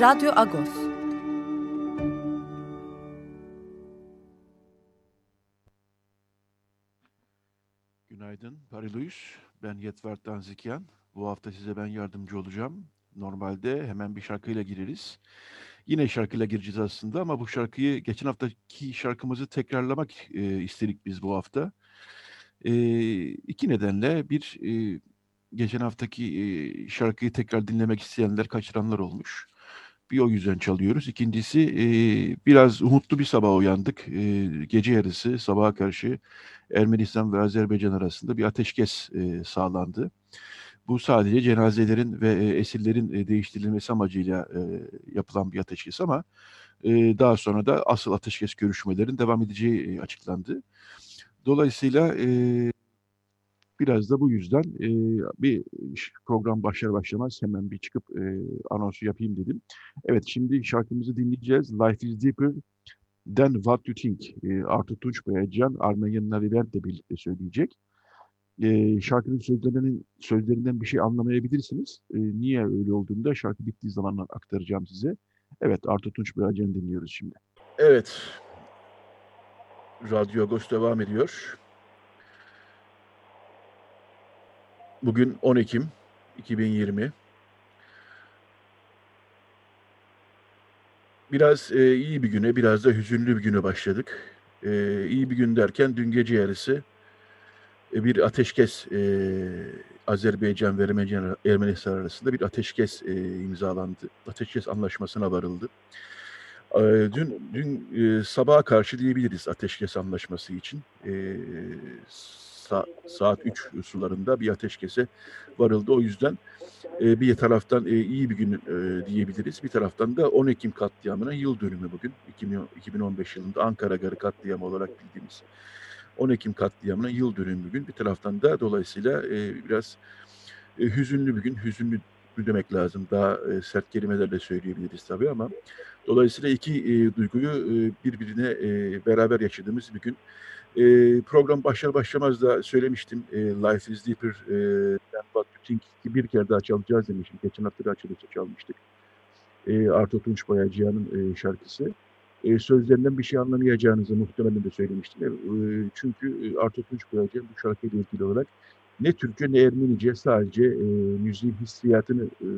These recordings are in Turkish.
Radyo Agos. Günaydın Pariluyuz. Ben Yetvert Danzikyan. Bu hafta size ben yardımcı olacağım. Normalde hemen bir şarkıyla gireriz. Yine şarkıyla gireceğiz aslında ama bu şarkıyı geçen haftaki şarkımızı tekrarlamak e, istedik biz bu hafta. E, iki nedenle bir e, geçen haftaki e, şarkıyı tekrar dinlemek isteyenler kaçıranlar olmuş. Bir o yüzden çalıyoruz. İkincisi e, biraz umutlu bir sabah uyandık. E, gece yarısı sabaha karşı Ermenistan ve Azerbaycan arasında bir ateşkes e, sağlandı. Bu sadece cenazelerin ve e, esirlerin e, değiştirilmesi amacıyla e, yapılan bir ateşkes ama e, daha sonra da asıl ateşkes görüşmelerin devam edeceği e, açıklandı. Dolayısıyla e, Biraz da bu yüzden e, bir program başlar başlamaz hemen bir çıkıp e, anonsu yapayım dedim. Evet şimdi şarkımızı dinleyeceğiz. Life is Deeper Than What You Think. E, Artur Tunç Boyacan, Armenyan Narivent de birlikte söyleyecek. E, şarkının sözlerinden, sözlerinden bir şey anlamayabilirsiniz. E, niye öyle olduğunda şarkı bittiği zaman aktaracağım size. Evet Artur Tunç Boyacan'ı dinliyoruz şimdi. Evet. Radyo Agos devam ediyor. Bugün 10 Ekim 2020. Biraz e, iyi bir güne, biraz da hüzünlü bir güne başladık. E, iyi bir gün derken dün gece yarısı e, bir ateşkes e, Azerbaycan ve Ermenistan, Ermenistan arasında bir ateşkes e, imzalandı. Ateşkes anlaşmasına varıldı. E, dün dün e, sabaha karşı diyebiliriz ateşkes anlaşması için. E, sa saat 3 sularında bir ateşkese varıldı. O yüzden e, bir taraftan e, iyi bir gün e, diyebiliriz. Bir taraftan da 10 Ekim katliamının yıl dönümü bugün. 2015 yılında Ankara Garı katliamı olarak bildiğimiz 10 Ekim katliamının yıl dönümü bugün. Bir taraftan da dolayısıyla e, biraz e, hüzünlü bir gün. Hüzünlü demek lazım. Daha e, sert kelimelerle söyleyebiliriz tabii ama dolayısıyla iki e, duyguyu e, birbirine e, beraber yaşadığımız bir gün. E, program başlar başlamaz da söylemiştim. E, Life is Deeper e, You Think bir kere daha çalacağız demiştim. Geçen hafta da açılışta çalmıştık. E, Arto Tunç Boyacıyan'ın e, şarkısı. E, sözlerinden bir şey anlamayacağınızı muhtemelen de söylemiştim. E, çünkü Arto Tunç Boyacıyan bu şarkıyla ilgili olarak ne Türkçe ne Ermenice sadece e, müziğin hissiyatını e,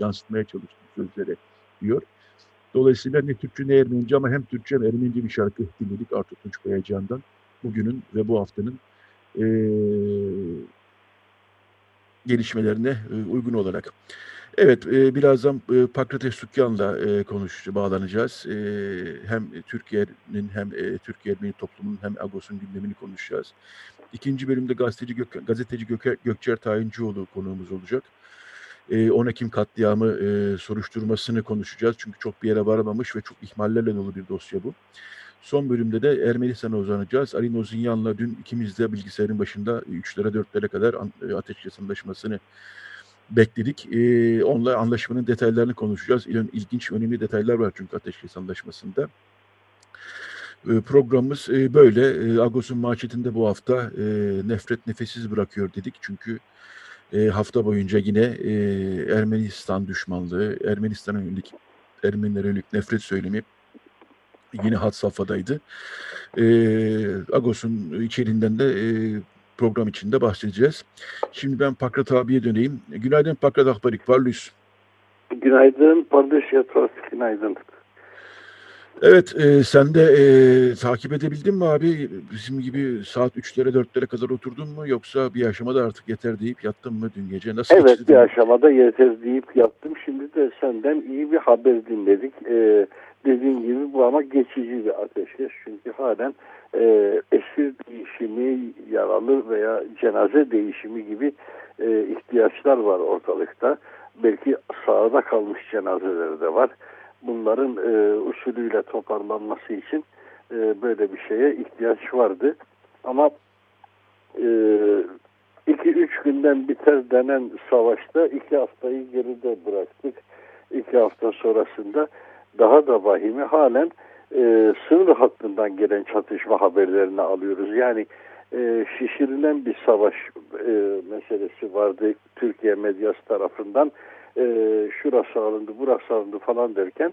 yansıtmaya çalıştım sözlere diyor. Dolayısıyla ne Türkçe ne Ermenice ama hem Türkçe hem Ermenice bir şarkı dinledik Artur Tunç Boyacıyan'dan bugünün ve bu haftanın e, gelişmelerine e, uygun olarak. Evet, e, birazdan e, Pakrates Sukyan'la e, konuş, bağlanacağız. E, hem Türkiye'nin hem e, Türkiye Ermeni toplumunun hem Agos'un gündemini konuşacağız. İkinci bölümde gazeteci, Gök, gazeteci Gök, Gökçer Tayincioğlu konuğumuz olacak. E, 10 Ekim katliamı e, soruşturmasını konuşacağız. Çünkü çok bir yere varamamış ve çok ihmallerle dolu bir dosya bu. Son bölümde de Ermenistan'a uzanacağız. Ali Nozinyan'la dün ikimiz de bilgisayarın başında 3'lere 4'lere kadar ateşkes anlaşmasını bekledik. E, onunla anlaşmanın detaylarını konuşacağız. İlginç, önemli detaylar var çünkü ateşkes anlaşmasında. Programımız böyle. Agos'un manşetinde bu hafta nefret nefessiz bırakıyor dedik. Çünkü e, hafta boyunca yine e, Ermenistan düşmanlığı, Ermenistan'a yönelik, Ermenilere yönelik nefret söylemi yine hat safhadaydı. E, Agos'un içeriğinden de e, program içinde bahsedeceğiz. Şimdi ben Pakrat abiye döneyim. Günaydın Pakrat Akbarik, varlıyız. Günaydın, Pardeş Yatras, günaydın. Evet, e, sen de e, takip edebildin mi abi? Bizim gibi saat 3'lere 4'lere kadar oturdun mu? Yoksa bir aşamada artık yeter deyip yattın mı dün gece? Nasıl Evet, geçti? bir aşamada yeter deyip yattım. Şimdi de senden iyi bir haber dinledik. E, dediğin gibi bu ama geçici bir ateşkes. Çünkü halen e, esir değiş değişimi, yaralı veya cenaze değişimi gibi e, ihtiyaçlar var ortalıkta. Belki sahada kalmış cenazeler de var. Bunların e, usulüyle toparlanması için e, böyle bir şeye ihtiyaç vardı. Ama e, iki üç günden biter denen savaşta iki haftayı geride bıraktık. İki hafta sonrasında daha da vahimi halen e, sınır hattından gelen çatışma haberlerini alıyoruz. Yani e, şişirilen bir savaş e, meselesi vardı Türkiye medyası tarafından. E, şurası alındı, burası alındı falan derken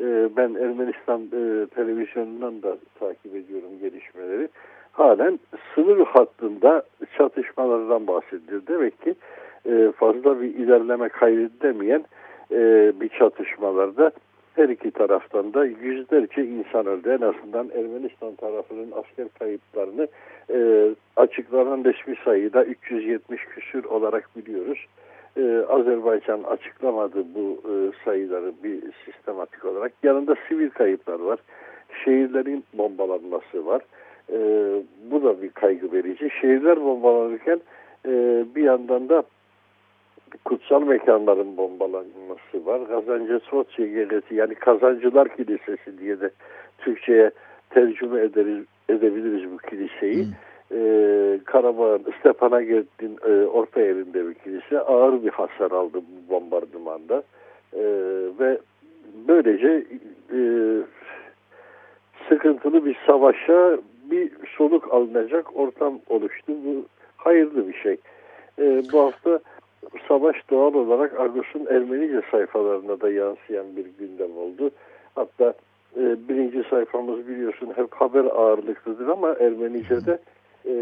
e, ben Ermenistan e, televizyonundan da takip ediyorum gelişmeleri. Halen sınır hattında çatışmalardan bahsediyor. Demek ki e, fazla bir ilerleme kaydedemeyen e, bir çatışmalarda her iki taraftan da yüzlerce insan öldü. En azından Ermenistan tarafının asker kayıplarını e, açıklanan resmi sayıda 370 küsür olarak biliyoruz. E, Azerbaycan açıklamadı bu e, sayıları bir sistematik olarak. Yanında sivil kayıplar var. Şehirlerin bombalanması var. E, bu da bir kaygı verici. Şehirler bombalanırken e, bir yandan da kutsal mekanların bombalanması var. Kazancı Soçya Gelesi yani Kazancılar Kilisesi diye de Türkçe'ye tercüme ederiz, edebiliriz bu kiliseyi. Ee, Karabağ'ın Stepanakert e, orta yerinde bir kilise ağır bir hasar aldı bu bombardımanda. Ee, ve böylece e, sıkıntılı bir savaşa bir soluk alınacak ortam oluştu. Bu hayırlı bir şey. Ee, bu hafta savaş doğal olarak Argos'un Ermenice sayfalarına da yansıyan bir gündem oldu. Hatta e, birinci sayfamız biliyorsun hep haber ağırlıklıdır ama Ermenice'de e,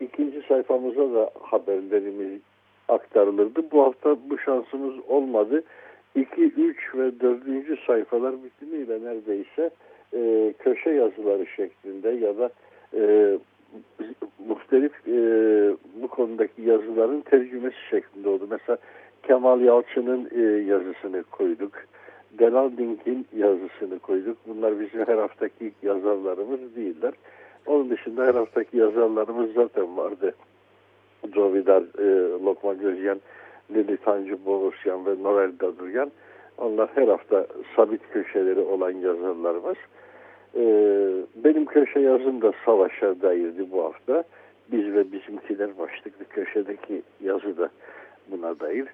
ikinci sayfamıza da haberlerimiz aktarılırdı. Bu hafta bu şansımız olmadı. 2, 3 ve 4. sayfalar bütünüyle neredeyse e, köşe yazıları şeklinde ya da e, muhtelif e, bu konudaki yazıların tercümesi şeklinde oldu. Mesela Kemal Yalçın'ın e, yazısını koyduk. Delal Dink'in yazısını koyduk. Bunlar bizim her haftaki yazarlarımız değiller. Onun dışında her haftaki yazarlarımız zaten vardı. Jovidar, e, Lokman Gözyen, Lili Tancı Boğuşyan ve Noel Daduryan. Onlar her hafta sabit köşeleri olan yazarlarımız. Ee, benim köşe yazım da savaşa dairdi bu hafta. Biz ve bizimkiler başlıklı köşedeki yazı da buna dair.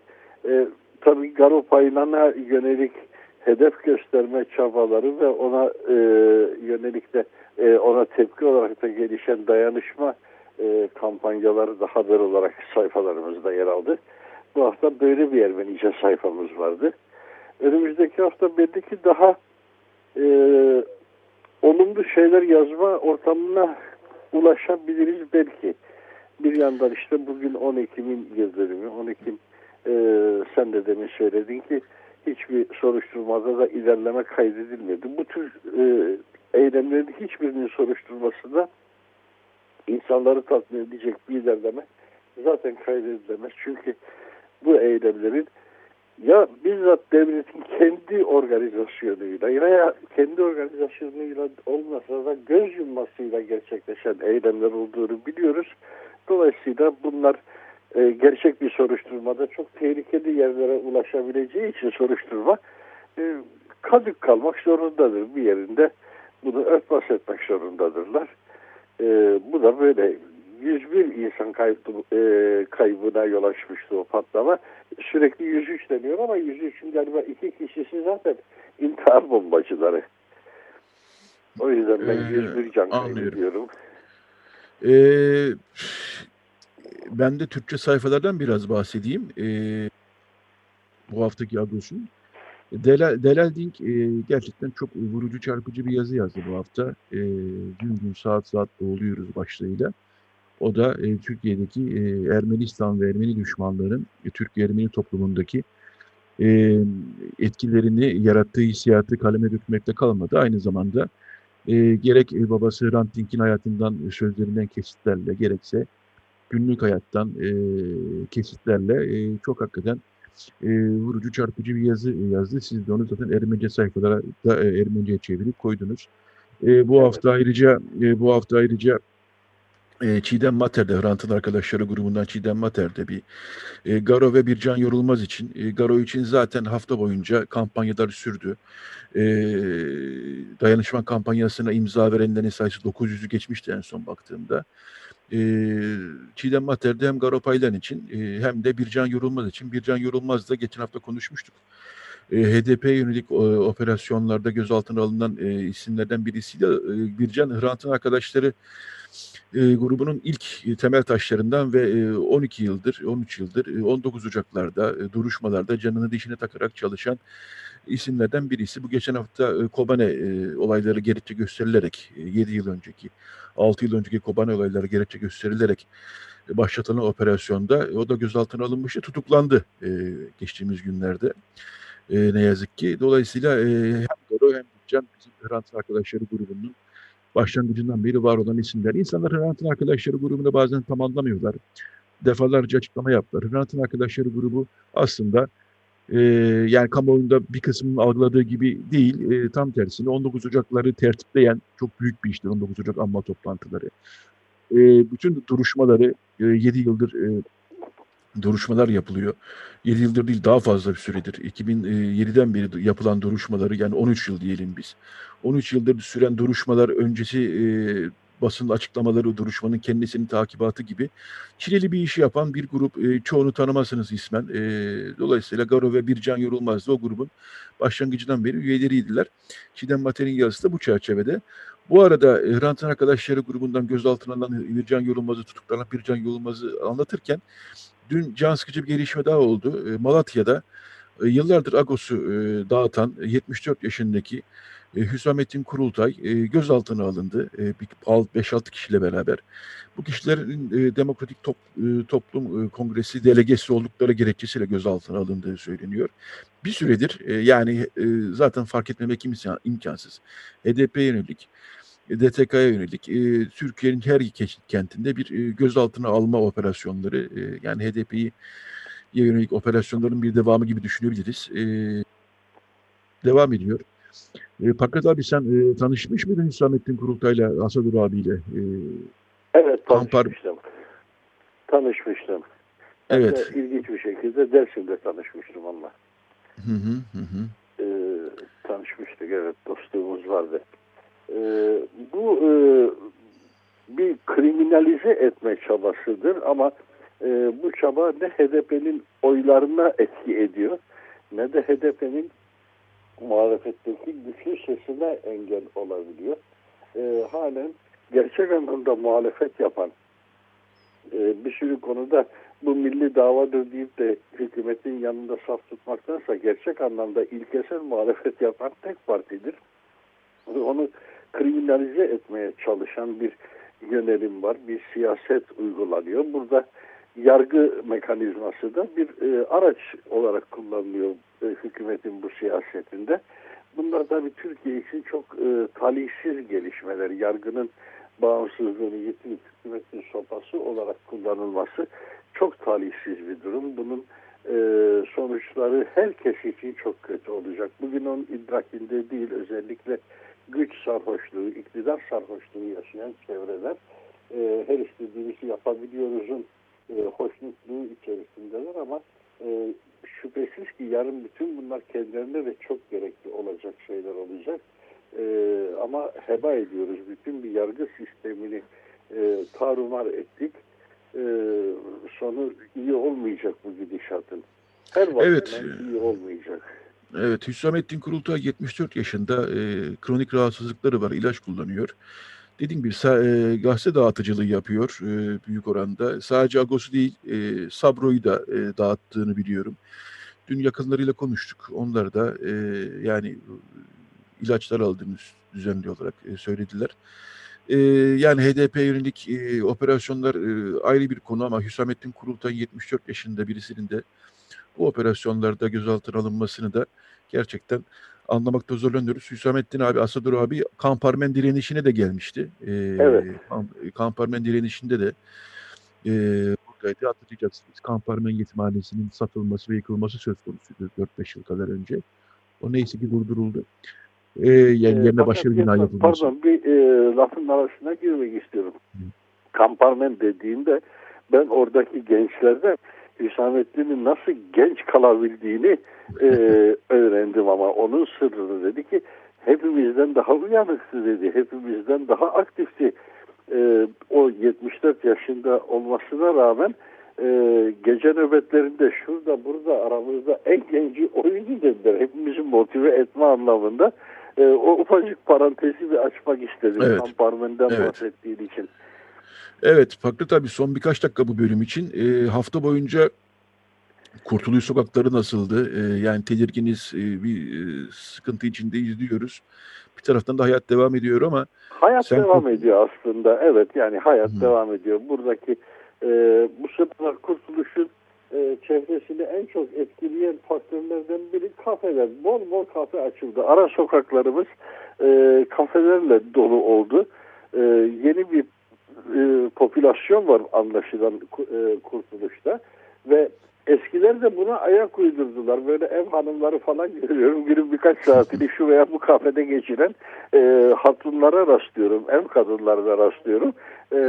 Ee, tabii Garo Paylan'a yönelik hedef gösterme çabaları ve ona e, yönelik de e, ona tepki olarak da gelişen dayanışma e, kampanyaları da haber olarak sayfalarımızda yer aldı. Bu hafta böyle bir Ermenice sayfamız vardı. Önümüzdeki hafta belli ki daha e, olumlu şeyler yazma ortamına ulaşabiliriz belki. Bir yandan işte bugün 10 Ekim'in yıl dönümü. 10 Ekim e, sen de demin söyledin ki hiçbir soruşturmada da ilerleme kaydedilmedi. Bu tür e, eylemlerin hiçbirinin soruşturmasında insanları tatmin edecek bir ilerleme zaten kaydedilemez. Çünkü bu eylemlerin ya bizzat devletin kendi organizasyonuyla ya kendi organizasyonuyla olmasa da göz yummasıyla gerçekleşen eylemler olduğunu biliyoruz. Dolayısıyla bunlar e, gerçek bir soruşturmada çok tehlikeli yerlere ulaşabileceği için soruşturma e, kadık kalmak zorundadır bir yerinde. Bunu örtbas etmek zorundadırlar. E, bu da böyle 101 insan kaybı, e, kaybına yol açmıştı o patlama. Sürekli 103 deniyor ama 103'ün galiba iki kişisi zaten intihar bombacıları. O yüzden ben Ee, 101 can anlıyorum. kaybediyorum. Ee, ben de Türkçe sayfalardan biraz bahsedeyim. Ee, bu haftaki Agos'un. Delal, Delal Dink e, gerçekten çok vurucu çarpıcı bir yazı yazdı bu hafta. E, gün gün saat saat boğuluyoruz başlığıyla. O da e, Türkiye'deki e, Ermenistan ve Ermeni düşmanların e, Türk-Ermeni toplumundaki e, etkilerini yarattığı hissiyatı kaleme dökmekte kalmadı. Aynı zamanda e, gerek e, babası Hrant Dink'in hayatından e, sözlerinden kesitlerle gerekse günlük hayattan e, kesitlerle e, çok hakikaten e, vurucu çarpıcı bir yazı yazdı. Siz de onu zaten Ermenice sayfalara da e, Ermenice'ye çevirip koydunuz. E, bu Evet. hafta ayrıca e, bu hafta ayrıca e, Çiğdem Mater'de, Hrant'ın arkadaşları grubundan Çiğdem Mater'de bir e, Garo ve Bircan Yorulmaz için, e, Garo için zaten hafta boyunca kampanyalar sürdü. E, dayanışma kampanyasına imza verenlerin sayısı 900'ü geçmişti en son baktığımda. E, Çiğdem Mater'de hem Garo Paylan için e, hem de Bircan Yorulmaz için. Bircan Yorulmaz da geçen hafta konuşmuştuk. E, HDP yönelik e, operasyonlarda gözaltına alınan e, isimlerden birisiyle e, Bircan Hrant'ın arkadaşları e, grubunun ilk e, temel taşlarından ve e, 12 yıldır, 13 yıldır, e, 19 Ocaklar'da e, duruşmalarda canını dişine takarak çalışan isimlerden birisi. Bu geçen hafta e, Kobane e, olayları gerekçe gösterilerek, e, 7 yıl önceki, 6 yıl önceki Kobane olayları gerekçe gösterilerek e, başlatılan operasyonda e, o da gözaltına alınmıştı, tutuklandı geçtiğimiz günlerde. Ne yazık ki. Dolayısıyla hem Doro hem Can bizim Hrant arkadaşları grubunun başlangıcından beri var olan isimler. İnsanlar Hrant'ın arkadaşları grubunu bazen tam anlamıyorlar. Defalarca açıklama yaptılar. Hrant'ın arkadaşları grubu aslında e, yani kamuoyunda bir kısmının algıladığı gibi değil, e, tam tersine 19 Ocakları tertipleyen çok büyük bir iştir 19 Ocak anma toplantıları. E, bütün duruşmaları e, 7 yıldır e, duruşmalar yapılıyor. 7 yıldır değil daha fazla bir süredir. 2007'den beri yapılan duruşmaları yani 13 yıl diyelim biz. 13 yıldır süren duruşmalar öncesi e, basın açıklamaları, duruşmanın kendisinin takibatı gibi çileli bir işi yapan bir grup. E, çoğunu tanımazsınız ismen. E, dolayısıyla Garo ve Bircan Yorulmaz da o grubun başlangıcından beri üyeleriydiler. Çiğdem Mater'in yazısı da bu çerçevede. Bu arada e, Hrant'ın arkadaşları grubundan gözaltına alınan Bircan Yorulmaz'ı tutuklanan Bircan Yorulmaz'ı anlatırken dün can sıkıcı bir gelişme daha oldu. E, Malatya'da e, yıllardır Agos'u e, dağıtan 74 yaşındaki e, Hüsamettin Kurultay e, gözaltına alındı. E, 5-6 kişiyle beraber. Bu kişilerin e, Demokratik Top, e, Toplum e, Kongresi delegesi oldukları gerekçesiyle gözaltına alındığı söyleniyor. Bir süredir e, yani e, zaten fark etmemek imkan, imkansız. HDP'ye yönelik DTK'ya yönelik e, Türkiye'nin her kentinde bir e, gözaltına alma operasyonları e, yani HDP'yi yönelik operasyonların bir devamı gibi düşünebiliriz. E, devam ediyor. E, Fakat abi sen e, tanışmış mıydın Hüsamettin Kurultay'la, Asadur abiyle? E, evet Kampar... tanışmıştım. Tanışmıştım. Evet. De ilginç bir şekilde Dersim'de tanışmıştım onunla. Hı hı hı. hı. E, tanışmıştık evet dostluğumuz vardı. E, bu e, bir kriminalize etme çabasıdır ama e, bu çaba ne HDP'nin oylarına etki ediyor ne de HDP'nin muhalefetteki güçlü sesine engel olabiliyor. E, halen gerçek anlamda muhalefet yapan e, bir sürü konuda bu milli davadır deyip de hükümetin yanında saf tutmaktansa gerçek anlamda ilkesel muhalefet yapan tek partidir. Ve onu kriminalize etmeye çalışan bir yönelim var, bir siyaset uygulanıyor. Burada yargı mekanizması da bir e, araç olarak kullanılıyor e, hükümetin bu siyasetinde. Bunlar tabii Türkiye için çok e, talihsiz gelişmeler. Yargının bağımsızlığını yitirip hükümetin sopası olarak kullanılması çok talihsiz bir durum. Bunun e, sonuçları herkes için çok kötü olacak. Bugün onun idrakinde değil özellikle güç sarhoşluğu, iktidar sarhoşluğu yaşayan çevreler e, her istediğimizi yapabiliyoruzun e, hoşnutluğu içerisindeler ama e, şüphesiz ki yarın bütün bunlar kendilerine de çok gerekli olacak şeyler olacak. E, ama heba ediyoruz. Bütün bir yargı sistemini e, tarumar ettik. E, sonu iyi olmayacak bu gidişatın. Her Evet. iyi olmayacak. Evet, Hüsamettin Kurultay 74 yaşında e, kronik rahatsızlıkları var, ilaç kullanıyor. Dediğim gibi e, gazete dağıtıcılığı yapıyor e, büyük oranda. Sadece Agos'u değil, e, Sabro'yu da e, dağıttığını biliyorum. Dün yakınlarıyla konuştuk. Onlar da e, yani ilaçlar aldığını düzenli olarak e, söylediler. E, yani HDP yönelik e, operasyonlar e, ayrı bir konu ama Hüsamettin Kurultay 74 yaşında birisinin de bu operasyonlarda gözaltına alınmasını da gerçekten anlamakta zorlanıyoruz. Hüsamettin abi, Asadur abi Kamparmen direnişine de gelmişti. Ee, Evet. Kamp- Kamparmen direnişinde de e, buradaydı hatırlayacaksınız. Kamparmen yetimhanesinin satılması ve yıkılması söz konusuydu 4-5 yıl kadar önce. O neyse ki durduruldu. Ee, yani Ee, yerine başka bir bina yapılması. Pardon bir e, lafın arasına girmek istiyorum. Hı. Kamparmen dediğinde ben oradaki gençlerden Hüsamettin'in nasıl genç kalabildiğini e, öğrendim ama onun sırrını dedi ki hepimizden daha uyanıktı dedi. Hepimizden daha aktifti. E, o 74 yaşında olmasına rağmen e, gece nöbetlerinde şurada burada aramızda en genci oyuncu dediler. Hepimizi motive etme anlamında. E, o ufacık parantezi bir açmak istedim. Evet. Kamparmen'den Evet. bahsettiğin için. Evet, farklı tabii son birkaç dakika bu bölüm için. Ee, hafta boyunca Kurtuluş Sokakları nasıldı? Ee, yani tedirginiz, e, bir e, sıkıntı içinde izliyoruz. Bir taraftan da hayat devam ediyor ama Hayat Sen devam ediyor aslında. Evet yani hayat Hı. devam ediyor. Buradaki e, bu sefer kurtuluşun e, çevresini en çok etkileyen faktörlerden biri kafeler. Bol bol kafe açıldı. Ara sokaklarımız e, kafelerle dolu oldu. E, yeni bir e, popülasyon var anlaşılan e, kurtuluşta ve Eskiler de buna ayak uydurdular. Böyle ev hanımları falan görüyorum. Günün birkaç saatini şu veya bu kafede geçiren e, hatunlara rastlıyorum. Ev kadınlarına rastlıyorum. E,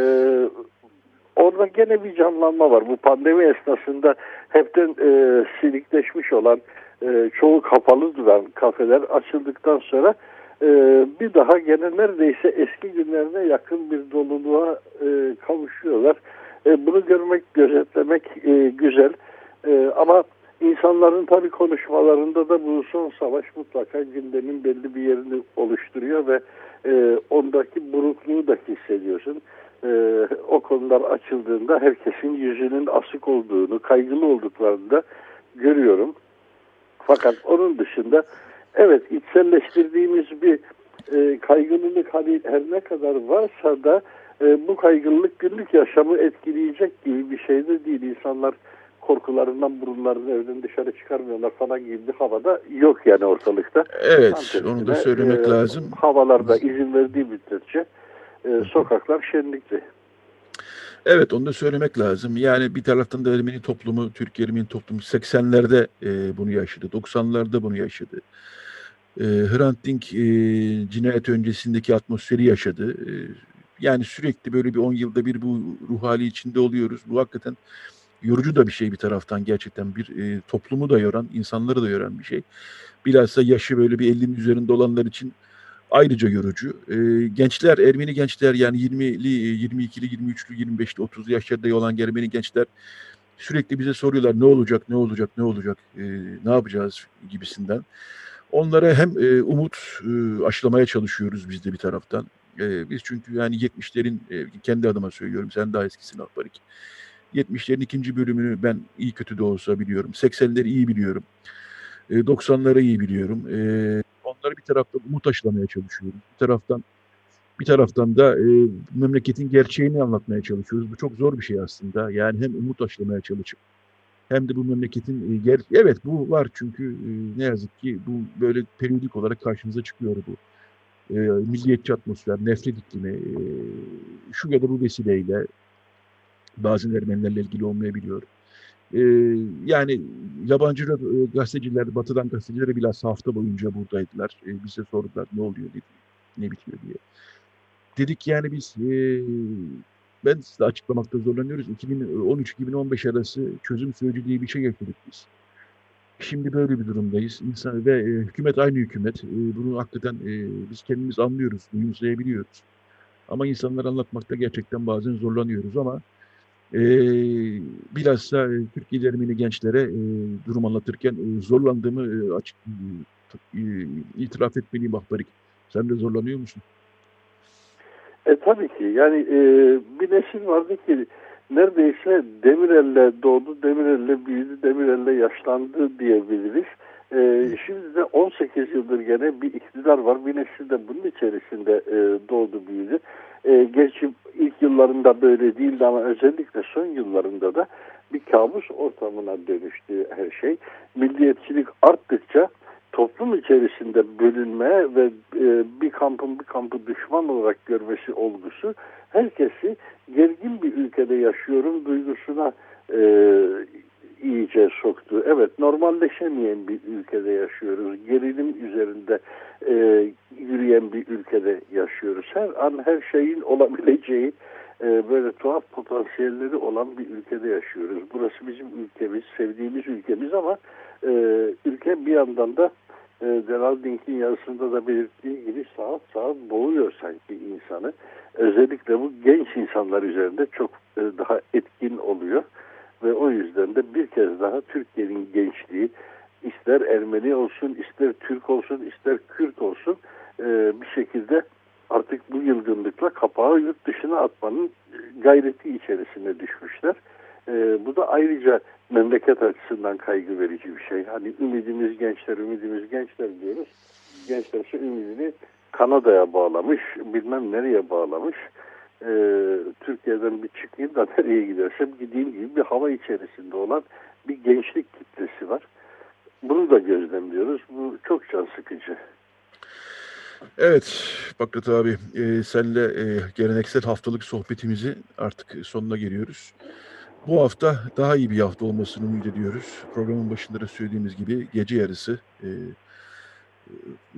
orada gene bir canlanma var. Bu pandemi esnasında hepten e, silikleşmiş olan e, çoğu kapalı duran kafeler açıldıktan sonra e, bir daha gene neredeyse eski günlerine yakın bir doluluğa e, kavuşuyorlar. E, bunu görmek, gözetlemek e, güzel. Ama insanların tabii konuşmalarında da bu son savaş mutlaka gündemin belli bir yerini oluşturuyor ve ondaki burukluğu da hissediyorsun. O konular açıldığında herkesin yüzünün asık olduğunu, kaygılı olduklarını da görüyorum. Fakat onun dışında evet içselleştirdiğimiz bir e, kaygılılık hani her ne kadar varsa da e, bu kaygılılık günlük yaşamı etkileyecek gibi bir şey de değil. İnsanlar korkularından burunlarını evden dışarı çıkarmıyorlar falan gibi bir havada yok yani ortalıkta. evet onu da söylemek e, lazım. Havalarda izin verdiği müddetçe e, sokaklar şenlikli. Evet onu da söylemek lazım. Yani bir taraftan da Ermeni toplumu, Türk Ermeni toplumu 80'lerde e, bunu yaşadı, 90'larda bunu yaşadı. E, Hrant Dink e, cinayet öncesindeki atmosferi yaşadı. E, yani sürekli böyle bir 10 yılda bir bu ruh hali içinde oluyoruz. Bu hakikaten yorucu da bir şey bir taraftan gerçekten bir e, toplumu da yoran, insanları da yoran bir şey. Bilhassa yaşı böyle bir 50'nin üzerinde olanlar için ayrıca yorucu. E, gençler, Ermeni gençler yani 20'li, 22'li, 23'lü, 25'li, 30'lu yaşlarda olan Ermeni gençler sürekli bize soruyorlar ne olacak, ne olacak, ne olacak, e, ne yapacağız gibisinden. Onlara hem e, umut e, aşılamaya çalışıyoruz biz de bir taraftan. E, biz çünkü yani 70'lerin e, kendi adıma söylüyorum, sen daha eskisini Akbarik. 70'lerin ikinci bölümünü ben iyi kötü de olsa biliyorum. 80'leri iyi biliyorum. E, 90'ları iyi biliyorum. E, onları bir taraftan umut aşılamaya çalışıyoruz. Bir taraftan bir taraftan da e, memleketin gerçeğini anlatmaya çalışıyoruz. Bu çok zor bir şey aslında. Yani hem umut aşılamaya çalışıp hem de bu memleketin e, ger evet bu var çünkü e, ne yazık ki bu böyle periyodik olarak karşımıza çıkıyor bu. E, milliyetçi atmosfer, nefret iklimi e, şu ya da bu vesileyle bazen Ermenilerle ilgili olmayabiliyor. E, yani yabancı gazeteciler, batıdan gazeteciler bilhassa hafta boyunca buradaydılar. E, bize sordular ne oluyor dedi, ne bitiyor diye. Dedik yani biz e, ben size açıklamakta zorlanıyoruz. 2013-2015 arası çözüm süreci diye bir şey yaşadık biz. Şimdi böyle bir durumdayız. İnsan ve e, hükümet aynı hükümet. E, bunu hakikaten e, biz kendimiz anlıyoruz, duyumsayabiliyoruz. Ama insanlara anlatmakta gerçekten bazen zorlanıyoruz ama e, bilhassa e, Türkiye Ermeni gençlere e, durum anlatırken e, zorlandığımı e, açık e, itiraf etmeliyim Ahbarik. Sen de zorlanıyor musun? E tabii ki yani e, bir nesil vardı ki neredeyse Demirel'le doğdu, Demirel'le büyüdü, Demirel'le yaşlandı diyebiliriz. E, şimdi de 18 yıldır gene bir iktidar var. Bir nesil de bunun içerisinde e, doğdu, büyüdü. E, gerçi ilk yıllarında böyle değildi ama özellikle son yıllarında da bir kabus ortamına dönüştü her şey. Milliyetçilik arttıkça toplum içerisinde bölünme ve e, bir kampın bir kampı düşman olarak görmesi olgusu herkesi gergin bir ülkede yaşıyorum duygusuna e, iyice soktu. Evet normalleşemeyen bir ülkede yaşıyoruz. Gerilim üzerinde e, yürüyen bir ülkede yaşıyoruz. Her an her şeyin olabileceği e, böyle tuhaf potansiyelleri olan bir ülkede yaşıyoruz. Burası bizim ülkemiz, sevdiğimiz ülkemiz ama e, ülke bir yandan da e, Delal Dink'in yazısında da belirttiği gibi saat saat boğuyor sanki insanı. Özellikle bu genç insanlar üzerinde çok e, daha etkin oluyor. Ve o yüzden de bir kez daha Türkiye'nin gençliği ister Ermeni olsun, ister Türk olsun, ister Kürt olsun e, bir şekilde artık bu yılgınlıkla kapağı yurt dışına atmanın gayreti içerisine düşmüşler. E, bu da ayrıca memleket açısından kaygı verici bir şey. Hani ümidimiz gençler, ümidimiz gençler diyoruz. Gençler ise ümidini Kanada'ya bağlamış, bilmem nereye bağlamış. E, Türkiye'den bir çıkayım da nereye gidersem gideyim gibi bir hava içerisinde olan bir gençlik kitlesi var. Bunu da gözlemliyoruz. Bu çok can sıkıcı. Evet Bakrat abi e, senle e, geleneksel haftalık sohbetimizi artık sonuna geliyoruz. Bu hafta daha iyi bir hafta olmasını ümit ediyoruz. Programın başında da söylediğimiz gibi gece yarısı e,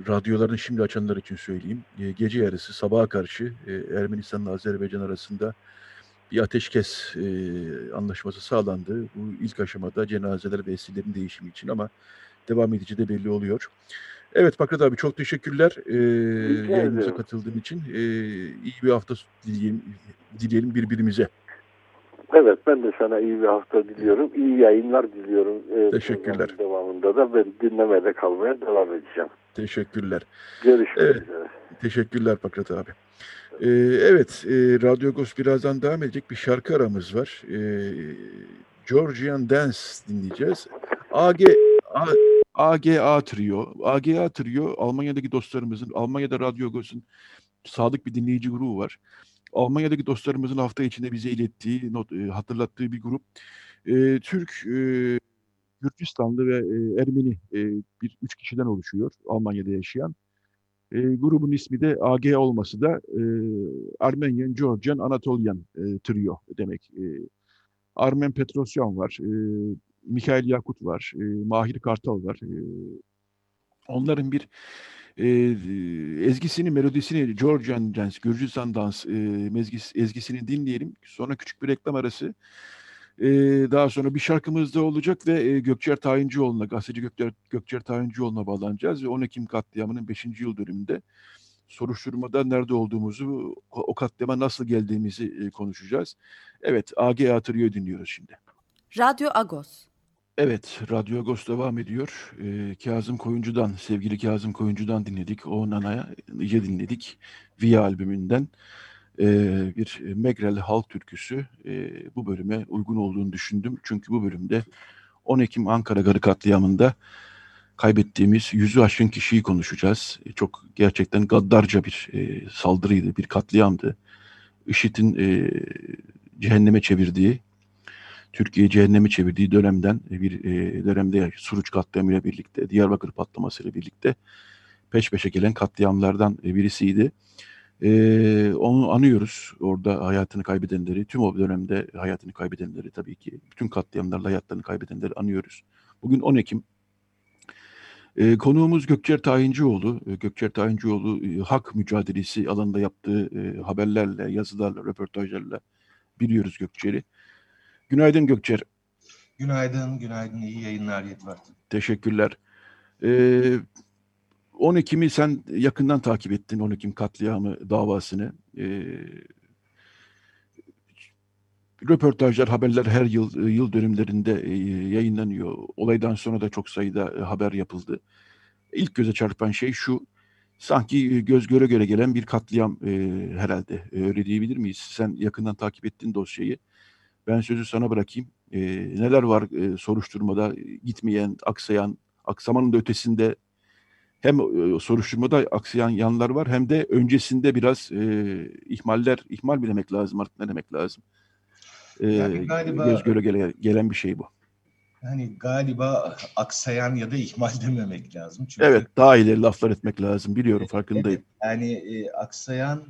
radyolarını şimdi açanlar için söyleyeyim. E, gece yarısı sabaha karşı e, Ermenistan'la Azerbaycan arasında bir ateşkes e, anlaşması sağlandı. Bu ilk aşamada cenazeler ve esirlerin değişimi için ama devam edici de belli oluyor. Evet Pakrat abi çok teşekkürler e, yayınımıza katıldığın için. E, iyi bir hafta dileyelim, dileyelim birbirimize. Evet ben de sana iyi bir hafta diliyorum. İyi yayınlar diliyorum. Teşekkürler. Devamında da ben dinlemede kalmaya devam edeceğim. Teşekkürler. Görüşmek evet. üzere. Teşekkürler Pakrat abi. Ee, evet, e, Radyo Ghost birazdan devam edecek bir şarkı aramız var. Ee, Georgian Dance dinleyeceğiz. AG, A, AGA Trio. AGA Trio Almanya'daki dostlarımızın, Almanya'da Radyo Ghost'un sadık bir dinleyici grubu var. Almanya'daki dostlarımızın hafta içinde bize ilettiği, not, e, hatırlattığı bir grup. E, Türk, e, Gürcistanlı ve e, Ermeni e, bir üç kişiden oluşuyor Almanya'da yaşayan. E, grubun ismi de AG olması da e, Armenian, Georgian, Anatolian e, trio demek. E, Armen Petrosyan var, e, Mikhail Yakut var, e, Mahir Kartal var. E, onların bir e, ezgisini, melodisini, Georgian Dance, Gürcistan Dans e, mezgis, ezgisini dinleyelim. Sonra küçük bir reklam arası. E, daha sonra bir şarkımız da olacak ve e, Gökçer Tayincioğlu'na, gazeteci Gökçer, Gökçer Tayincioğlu'na bağlanacağız ve 10 Ekim katliamının 5. yıl dönümünde soruşturmada nerede olduğumuzu, o katliama nasıl geldiğimizi e, konuşacağız. Evet, AG Atırıyor dinliyoruz şimdi. Radyo Agos. Evet, Radyo Agos devam ediyor. Ee, Kazım Koyuncu'dan, sevgili Kazım Koyuncu'dan dinledik. O Nana'ya dinledik. Via albümünden bir Megrel halk türküsü bu bölüme uygun olduğunu düşündüm. Çünkü bu bölümde 10 Ekim Ankara Garı katliamında kaybettiğimiz yüzü aşkın kişiyi konuşacağız. Çok gerçekten gaddarca bir saldırıydı, bir katliamdı. IŞİD'in cehenneme çevirdiği, Türkiye cehenneme çevirdiği dönemden bir dönemde Suruç katliamıyla birlikte, Diyarbakır patlamasıyla birlikte peş peşe gelen katliamlardan birisiydi. E, onu anıyoruz. Orada hayatını kaybedenleri, tüm o dönemde hayatını kaybedenleri tabii ki, bütün katliamlarla hayatlarını kaybedenleri anıyoruz. Bugün 10 Ekim. E, konuğumuz Gökçer Tayincioğlu. E, Gökçer Tayincioğlu e, hak mücadelesi alanında yaptığı e, haberlerle, yazılarla, röportajlarla biliyoruz Gökçer'i. Günaydın Gökçer. Günaydın, günaydın. İyi yayınlar Yetvar. Teşekkürler. Ee, 10 Ekim'i sen yakından takip ettin 10 Ekim katliamı davasını. Ee, röportajlar, haberler her yıl yıl dönümlerinde e, yayınlanıyor. Olaydan sonra da çok sayıda e, haber yapıldı. İlk göze çarpan şey şu, sanki göz göre göre gelen bir katliam e, herhalde. Öyle diyebilir miyiz? Sen yakından takip ettin dosyayı. Ben sözü sana bırakayım. E, neler var e, soruşturmada gitmeyen, aksayan, aksamanın da ötesinde hem e, soruşturmada aksayan yanlar var hem de öncesinde biraz e, ihmaller, ihmal bilemek lazım artık ne demek lazım. E, yani galiba, göz göre gele, gelen bir şey bu. Yani galiba aksayan ya da ihmal dememek lazım. Çünkü, evet daha ileri laflar etmek lazım biliyorum farkındayım. Evet, yani e, aksayan e,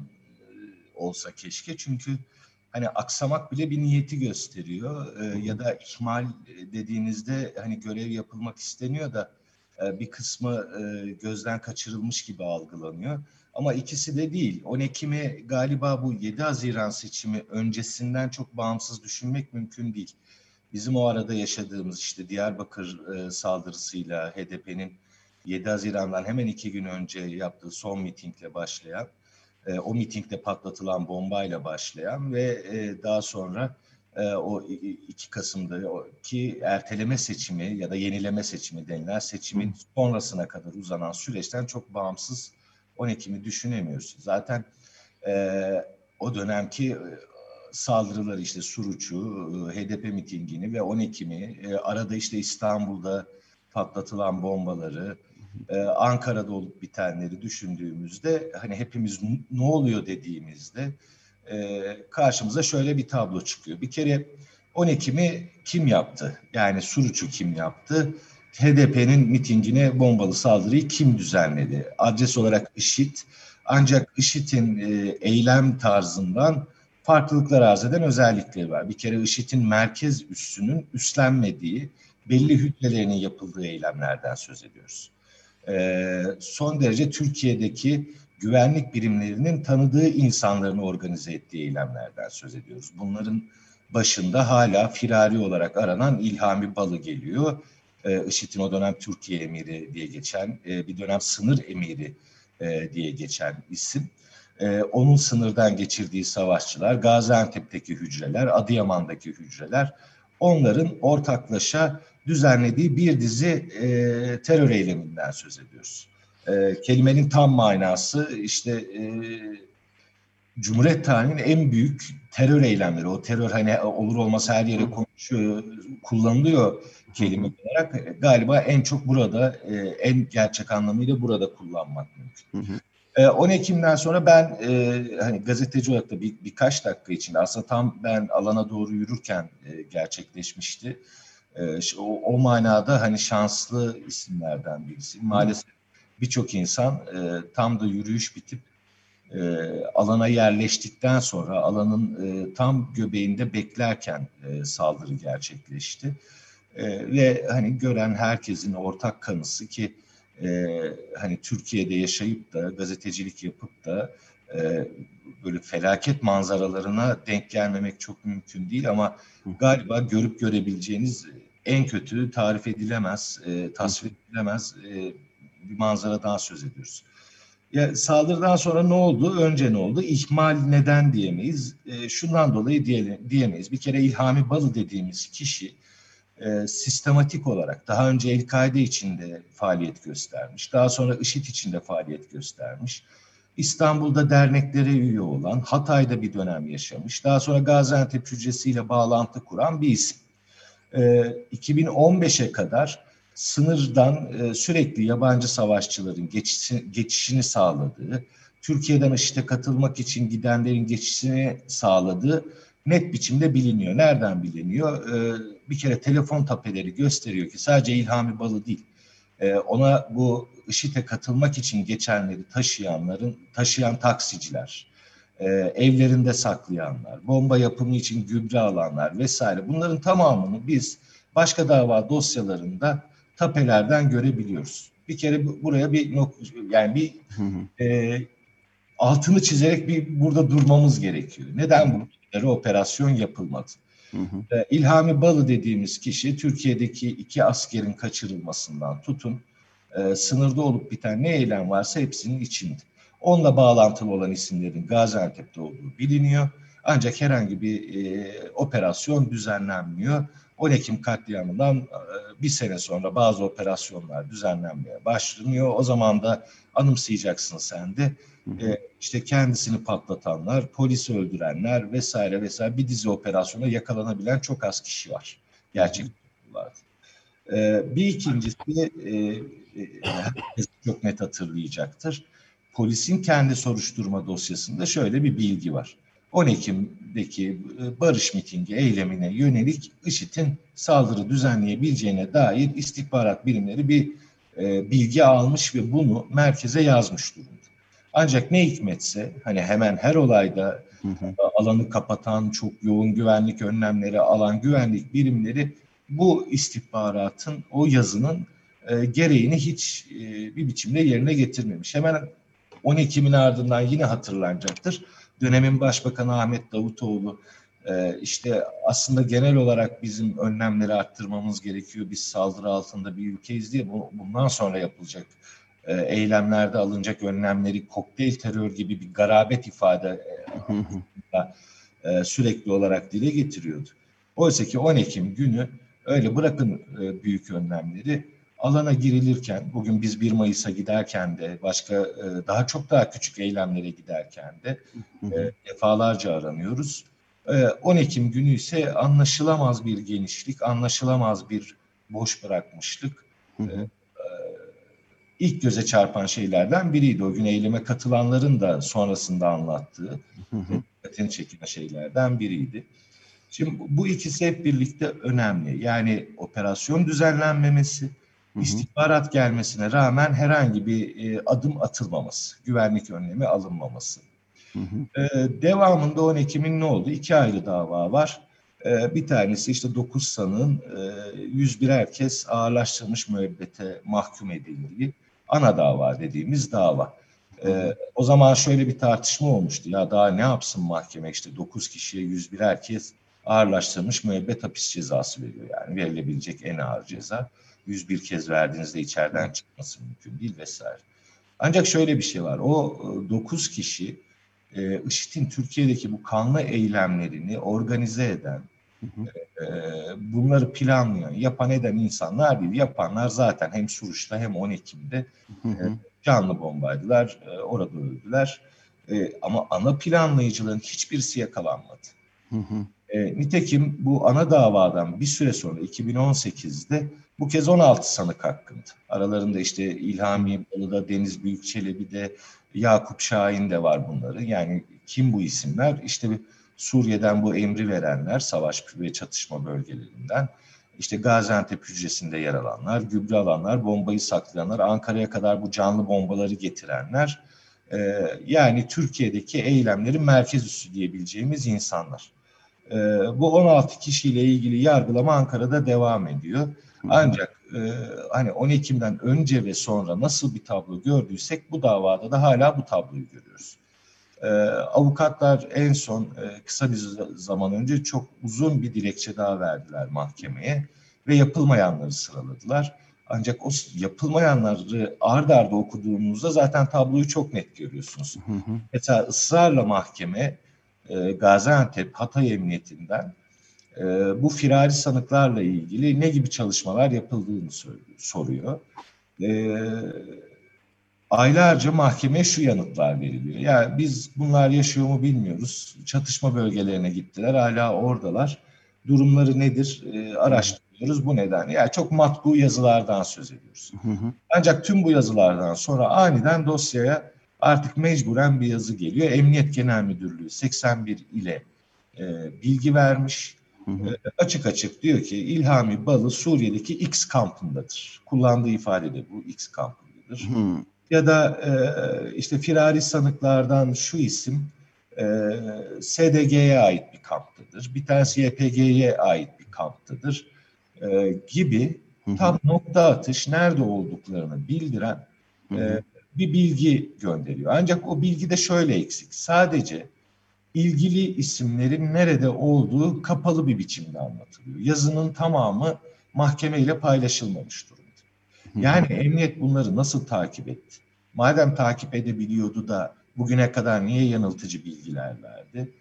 olsa keşke çünkü hani aksamak bile bir niyeti gösteriyor e, ya da ihmal dediğinizde hani görev yapılmak isteniyor da e, bir kısmı e, gözden kaçırılmış gibi algılanıyor. Ama ikisi de değil. 10 Ekim'i galiba bu 7 Haziran seçimi öncesinden çok bağımsız düşünmek mümkün değil. Bizim o arada yaşadığımız işte Diyarbakır e, saldırısıyla HDP'nin 7 Haziran'dan hemen iki gün önce yaptığı son mitingle başlayan, e, o mitingde patlatılan bombayla başlayan ve e, daha sonra e, o 2 Kasım'da ki erteleme seçimi ya da yenileme seçimi denilen seçimin sonrasına kadar uzanan süreçten çok bağımsız 10 Ekim'i düşünemiyoruz. Zaten e, o dönemki e, saldırılar işte Suruç'u, e, HDP mitingini ve 10 Ekim'i, e, arada işte İstanbul'da patlatılan bombaları, e, Ankara'da olup bitenleri düşündüğümüzde hani hepimiz ne oluyor dediğimizde e, karşımıza şöyle bir tablo çıkıyor. Bir kere 10 Ekim'i kim yaptı? Yani Suruç'u kim yaptı? HDP'nin mitingine bombalı saldırıyı kim düzenledi? Adres olarak IŞİD. Ancak IŞİD'in e, eylem tarzından farklılıklar arz eden özellikleri var. Bir kere IŞİD'in merkez üssünün üstlenmediği, belli hücrelerinin yapıldığı eylemlerden söz ediyoruz. E, son derece Türkiye'deki güvenlik birimlerinin tanıdığı insanların organize ettiği eylemlerden söz ediyoruz. Bunların başında hala firari olarak aranan İlhami Balı geliyor. E, IŞİD'in o dönem Türkiye emiri diye geçen, e, bir dönem sınır emiri e, diye geçen isim. E, onun sınırdan geçirdiği savaşçılar, Gaziantep'teki hücreler, Adıyaman'daki hücreler, onların ortaklaşa düzenlediği bir dizi e, terör eyleminden söz ediyoruz. E, kelimenin tam manası işte e, Cumhuriyet tarihinin en büyük terör eylemleri. O terör hani olur olmaz her yere konuşuyor, kullanılıyor kelime olarak. Galiba en çok burada, e, en gerçek anlamıyla burada kullanmak mümkün. Hı hı. 10 e, Ekim'den sonra ben e, hani gazeteci olarak da bir, birkaç dakika içinde aslında tam ben alana doğru yürürken e, gerçekleşmişti. E, o, o manada hani şanslı isimlerden birisi. Maalesef birçok insan e, tam da yürüyüş bitip e, alana yerleştikten sonra alanın e, tam göbeğinde beklerken e, saldırı gerçekleşti. E, ve hani gören herkesin ortak kanısı ki e, hani Türkiye'de yaşayıp da gazetecilik yapıp da e, böyle felaket manzaralarına denk gelmemek çok mümkün değil ama galiba görüp görebileceğiniz en kötü tarif edilemez, e, tasvir edilemez e, bir manzaradan söz ediyoruz. Ya, saldırıdan sonra ne oldu? Önce ne oldu? İhmal neden diyemeyiz? E, şundan dolayı diye, diyemeyiz. Bir kere İlhami Balı dediğimiz kişi e, sistematik olarak daha önce El-Kaide içinde faaliyet göstermiş. Daha sonra IŞİD içinde faaliyet göstermiş. İstanbul'da derneklere üye olan, Hatay'da bir dönem yaşamış. Daha sonra Gaziantep hücresiyle bağlantı kuran bir isim. E, 2015'e kadar sınırdan e, sürekli yabancı savaşçıların geçişini, geçişini sağladığı, Türkiye'den IŞİD'e katılmak için gidenlerin geçişini sağladığı net biçimde biliniyor. Nereden biliniyor? Ee, bir kere telefon tapeleri gösteriyor ki sadece İlhami Balı değil. Ee, ona bu IŞİD'e katılmak için geçenleri taşıyanların, taşıyan taksiciler, e, evlerinde saklayanlar, bomba yapımı için gübre alanlar vesaire bunların tamamını biz başka dava dosyalarında tapelerden görebiliyoruz. Bir kere buraya bir yani bir e, altını çizerek bir burada durmamız gerekiyor. Neden bu? operasyon yapılmadı. Hı hı. Ee, İlhami Balı dediğimiz kişi Türkiye'deki iki askerin kaçırılmasından tutun e, sınırda olup biten ne eylem varsa hepsinin içinde. Onunla bağlantılı olan isimlerin Gaziantep'te olduğu biliniyor. Ancak herhangi bir e, operasyon düzenlenmiyor. 10 Ekim katliamından e, bir sene sonra bazı operasyonlar düzenlenmeye başlanıyor. O zaman da anımsayacaksın sen de e, işte kendisini patlatanlar, polisi öldürenler vesaire vesaire bir dizi operasyona yakalanabilen çok az kişi var. Gerçek vardı. E, bir ikincisi e, herkes çok net hatırlayacaktır. Polisin kendi soruşturma dosyasında şöyle bir bilgi var. 10 Ekim'deki e, barış mitingi eylemine yönelik IŞİD'in saldırı düzenleyebileceğine dair istihbarat birimleri bir e, bilgi almış ve bunu merkeze yazmış durumda. Ancak ne hikmetse hani hemen her olayda hı hı. alanı kapatan, çok yoğun güvenlik önlemleri alan güvenlik birimleri bu istihbaratın, o yazının e, gereğini hiç e, bir biçimde yerine getirmemiş. Hemen 10 Ekim'in ardından yine hatırlanacaktır. Dönemin Başbakanı Ahmet Davutoğlu e, işte aslında genel olarak bizim önlemleri arttırmamız gerekiyor. Biz saldırı altında bir ülkeyiz diye bundan sonra yapılacak e, eylemlerde alınacak önlemleri kokteyl terör gibi bir garabet ifade e, sürekli olarak dile getiriyordu. Oysa ki 10 Ekim günü öyle bırakın e, büyük önlemleri alana girilirken bugün biz 1 Mayıs'a giderken de başka e, daha çok daha küçük eylemlere giderken de e, defalarca aranıyoruz. E, 10 Ekim günü ise anlaşılamaz bir genişlik, anlaşılamaz bir boş bırakmışlık. E, ilk göze çarpan şeylerden biriydi. O gün eyleme katılanların da sonrasında anlattığı, dikkatini çekilen şeylerden biriydi. Şimdi bu ikisi hep birlikte önemli. Yani operasyon düzenlenmemesi, istihbarat gelmesine rağmen herhangi bir e, adım atılmaması, güvenlik önlemi alınmaması. Hı hı. E, devamında 10 Ekim'in ne oldu? İki ayrı dava var. E, bir tanesi işte 9 sanığın e, 101 herkes ağırlaştırılmış müebbete mahkum edildiği ana dava dediğimiz dava. Ee, o zaman şöyle bir tartışma olmuştu. Ya daha ne yapsın mahkeme işte 9 kişiye 101 herkes ağırlaştırmış müebbet hapis cezası veriyor. Yani verilebilecek en ağır ceza. 101 kez verdiğinizde içeriden çıkması mümkün değil vesaire. Ancak şöyle bir şey var. O 9 e, kişi e, IŞİD'in Türkiye'deki bu kanlı eylemlerini organize eden, e, bunları planlayan, yapan eden insanlar değil. Yapanlar zaten hem Suruç'ta hem 10 Ekim'de canlı bombaydılar. orada öldüler. ama ana planlayıcıların hiçbirisi yakalanmadı. Hı hı. E, nitekim bu ana davadan bir süre sonra 2018'de bu kez 16 sanık hakkında. Aralarında işte İlhami Balı'da, Deniz Büyükçelebi de, Yakup Şahin de var bunları. Yani kim bu isimler? İşte Suriye'den bu emri verenler, savaş ve çatışma bölgelerinden, işte Gaziantep hücresinde yer alanlar, gübre alanlar, bombayı saklayanlar, Ankara'ya kadar bu canlı bombaları getirenler, e, yani Türkiye'deki eylemlerin merkez üssü diyebileceğimiz insanlar. E, bu 16 kişiyle ilgili yargılama Ankara'da devam ediyor. Ancak e, hani 10 Ekim'den önce ve sonra nasıl bir tablo gördüysek bu davada da hala bu tabloyu görüyoruz. E, avukatlar en son e, kısa bir zaman önce çok uzun bir dilekçe daha verdiler mahkemeye ve yapılmayanları sıraladılar. Ancak o yapılmayanları ard arda okuduğunuzda zaten tabloyu çok net görüyorsunuz. Hı hı. Mesela ısrarla mahkeme e, Gaziantep Hatay Emniyetinden e, bu firari sanıklarla ilgili ne gibi çalışmalar yapıldığını soruyor. E, aylarca mahkemeye şu yanıtlar veriliyor. Yani biz bunlar yaşıyor mu bilmiyoruz. Çatışma bölgelerine gittiler, hala oradalar. Durumları nedir e, araştırıyoruz bu nedenle. Yani çok matbu yazılardan söz ediyoruz. Hı hı. Ancak tüm bu yazılardan sonra aniden dosyaya artık mecburen bir yazı geliyor. Emniyet Genel Müdürlüğü 81 ile e, bilgi vermiş. Hı hı. E, açık açık diyor ki İlhami Balı Suriye'deki X kampındadır. Kullandığı ifade de bu X kampındadır. Hı. Ya da e, işte firari sanıklardan şu isim e, SDG'ye ait bir kamptadır. Bir tanesi YPG'ye ait bir kamptadır e, gibi tam nokta atış nerede olduklarını bildiren. E, bir bilgi gönderiyor. Ancak o bilgi de şöyle eksik. Sadece ilgili isimlerin nerede olduğu kapalı bir biçimde anlatılıyor. Yazının tamamı mahkemeyle paylaşılmamış durumda. Yani emniyet bunları nasıl takip etti? Madem takip edebiliyordu da bugüne kadar niye yanıltıcı bilgiler verdi?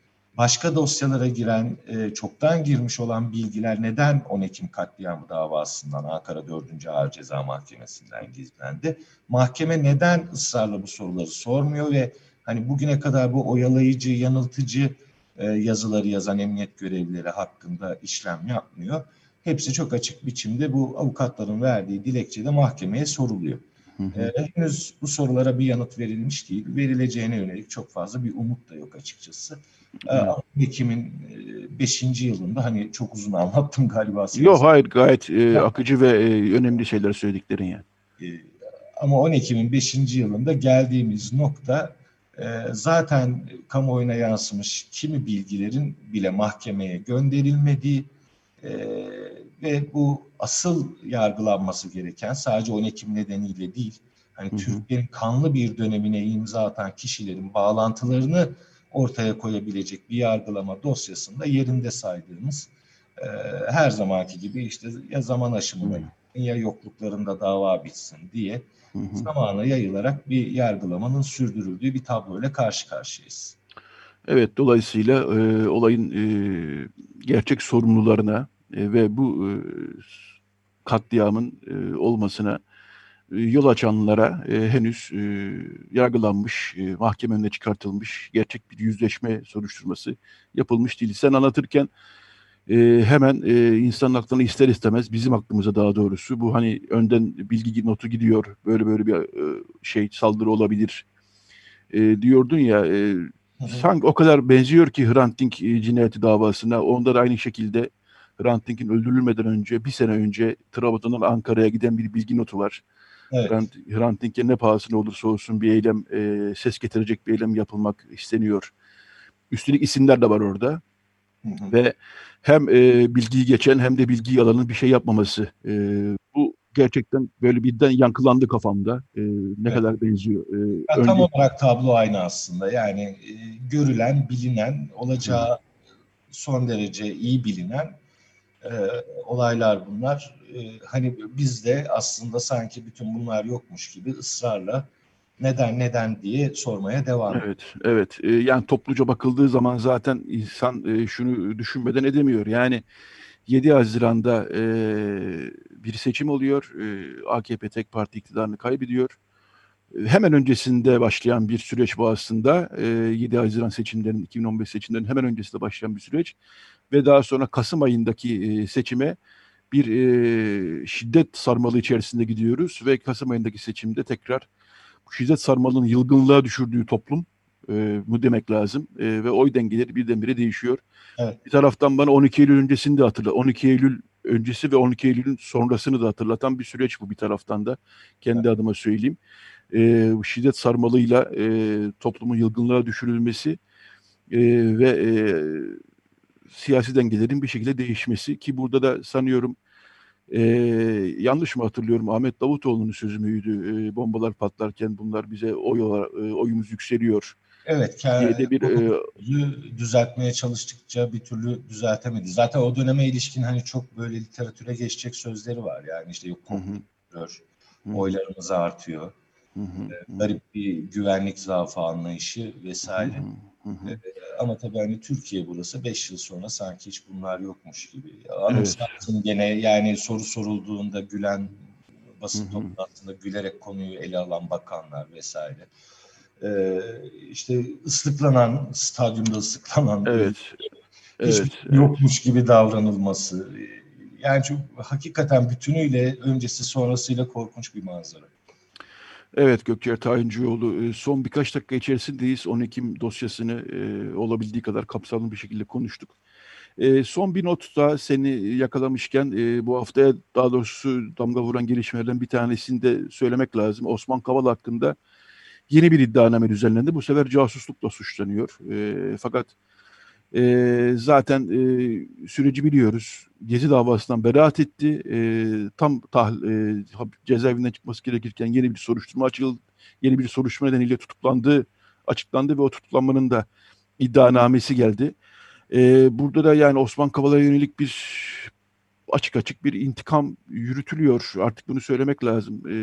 Başka dosyalara giren, e, çoktan girmiş olan bilgiler neden 10 Ekim katliamı davasından Ankara 4. Ağır Ceza Mahkemesi'nden gizlendi? Mahkeme neden ısrarla bu soruları sormuyor ve hani bugüne kadar bu oyalayıcı, yanıltıcı e, yazıları yazan emniyet görevlileri hakkında işlem yapmıyor? Hepsi çok açık biçimde bu avukatların verdiği dilekçede mahkemeye soruluyor. Hı hı. E, henüz bu sorulara bir yanıt verilmiş değil. Verileceğine yönelik çok fazla bir umut da yok açıkçası. Evet. Ekim'in 5. yılında hani çok uzun anlattım galiba. Yok hayır gayet e, akıcı ve e, önemli şeyler söylediklerin yani. E, ama 10 Ekim'in 5. yılında geldiğimiz nokta e, zaten kamuoyuna yansımış kimi bilgilerin bile mahkemeye gönderilmediği e, ve bu asıl yargılanması gereken sadece 10 Ekim nedeniyle değil hani Türkiye'nin kanlı bir dönemine imza atan kişilerin bağlantılarını ortaya koyabilecek bir yargılama dosyasında yerinde saydığımız e, her zamanki gibi işte ya zaman aşımına ya yokluklarında dava bitsin diye hı hı. zamana yayılarak bir yargılamanın sürdürüldüğü bir tabloyla karşı karşıyayız. Evet, dolayısıyla e, olayın e, gerçek sorumlularına e, ve bu e, katliamın e, olmasına e, yol açanlara e, henüz e, yargılanmış, e, mahkeme önüne çıkartılmış, gerçek bir yüzleşme soruşturması yapılmış değil. Sen anlatırken e, hemen e, insanın aklına ister istemez, bizim aklımıza daha doğrusu bu hani önden bilgi notu gidiyor, böyle böyle bir e, şey saldırı olabilir e, diyordun ya, e, sanki o kadar benziyor ki Hrant Dink cinayeti davasına, onda da aynı şekilde Hrant Dink'in öldürülmeden önce, bir sene önce Trabzon'dan Ankara'ya giden bir bilgi notu var. Evet. Hrant, Hrant Dink'e ne pahasına olursa olsun bir eylem, e, ses getirecek bir eylem yapılmak isteniyor. Üstelik isimler de var orada. Hı hı. Ve hem e, bilgiyi geçen hem de bilgiyi alanın bir şey yapmaması. E, bu gerçekten böyle birden yankılandı kafamda. E, ne evet. kadar benziyor. E, ya, önce... Tam olarak tablo aynı aslında. Yani e, görülen, bilinen, olacağı hı. son derece iyi bilinen e, olaylar bunlar. E, hani biz de aslında sanki bütün bunlar yokmuş gibi ısrarla neden neden diye sormaya devam ediyor. Evet, evet. E, yani topluca bakıldığı zaman zaten insan e, şunu düşünmeden edemiyor. Yani 7 Haziran'da e, bir seçim oluyor. E, AKP tek parti iktidarını kaybediyor. E, hemen öncesinde başlayan bir süreç bu aslında. E, 7 Haziran seçimlerinin, 2015 seçimlerinin hemen öncesinde başlayan bir süreç ve daha sonra Kasım ayındaki e, seçime bir e, şiddet sarmalı içerisinde gidiyoruz ve Kasım ayındaki seçimde tekrar bu şiddet sarmalının yılgınlığa düşürdüğü toplum e, mu demek lazım e, ve oy dengeleri birdenbire değişiyor. Evet. Bir taraftan bana 12 Eylül öncesini de hatırla. 12 Eylül öncesi ve 12 Eylül'ün sonrasını da hatırlatan bir süreç bu bir taraftan da. Kendi evet. adıma söyleyeyim. E, şiddet sarmalıyla e, toplumun yılgınlığa düşürülmesi e, ve e, siyasi dengelerin bir şekilde değişmesi ki burada da sanıyorum e, yanlış mı hatırlıyorum Ahmet Davutoğlu'nun sözü müydü e, bombalar patlarken bunlar bize oy olarak, e, oyumuz yükseliyor. Evet, diye de bir e, düzeltmeye çalıştıkça bir türlü düzeltemedi. Zaten o döneme ilişkin hani çok böyle literatüre geçecek sözleri var. Yani işte yok komplo oylarımız artıyor. Hı hı, garip bir güvenlik zaafı anlayışı vesaire. Hı hı. Hı hı. ama tabii hani Türkiye burası 5 yıl sonra sanki hiç bunlar yokmuş gibi. Anımsarsın evet. gene yani soru sorulduğunda gülen basın toplantısında gülerek konuyu ele alan bakanlar vesaire. Ee, işte ıslıklanan, stadyumda ıslıklanan evet. hiç evet, yokmuş evet. gibi davranılması. Yani çok hakikaten bütünüyle öncesi sonrasıyla korkunç bir manzara. Evet Gökçer Tayincioğlu son birkaç dakika içerisindeyiz. 10 Ekim dosyasını e, olabildiği kadar kapsamlı bir şekilde konuştuk. E, son bir not da seni yakalamışken e, bu haftaya daha doğrusu damga vuran gelişmelerden bir tanesini de söylemek lazım. Osman Kavala hakkında yeni bir iddianame düzenlendi. Bu sefer casuslukla suçlanıyor. E, fakat e, zaten e, süreci biliyoruz. Gezi davasından beraat etti. E, tam tah, e, cezaevinden çıkması gerekirken yeni bir soruşturma açıldı. Yeni bir soruşturma nedeniyle tutuklandı, açıklandı ve o tutuklanmanın da iddianamesi geldi. E, burada da yani Osman Kavala'ya yönelik bir açık açık bir intikam yürütülüyor. Artık bunu söylemek lazım. E,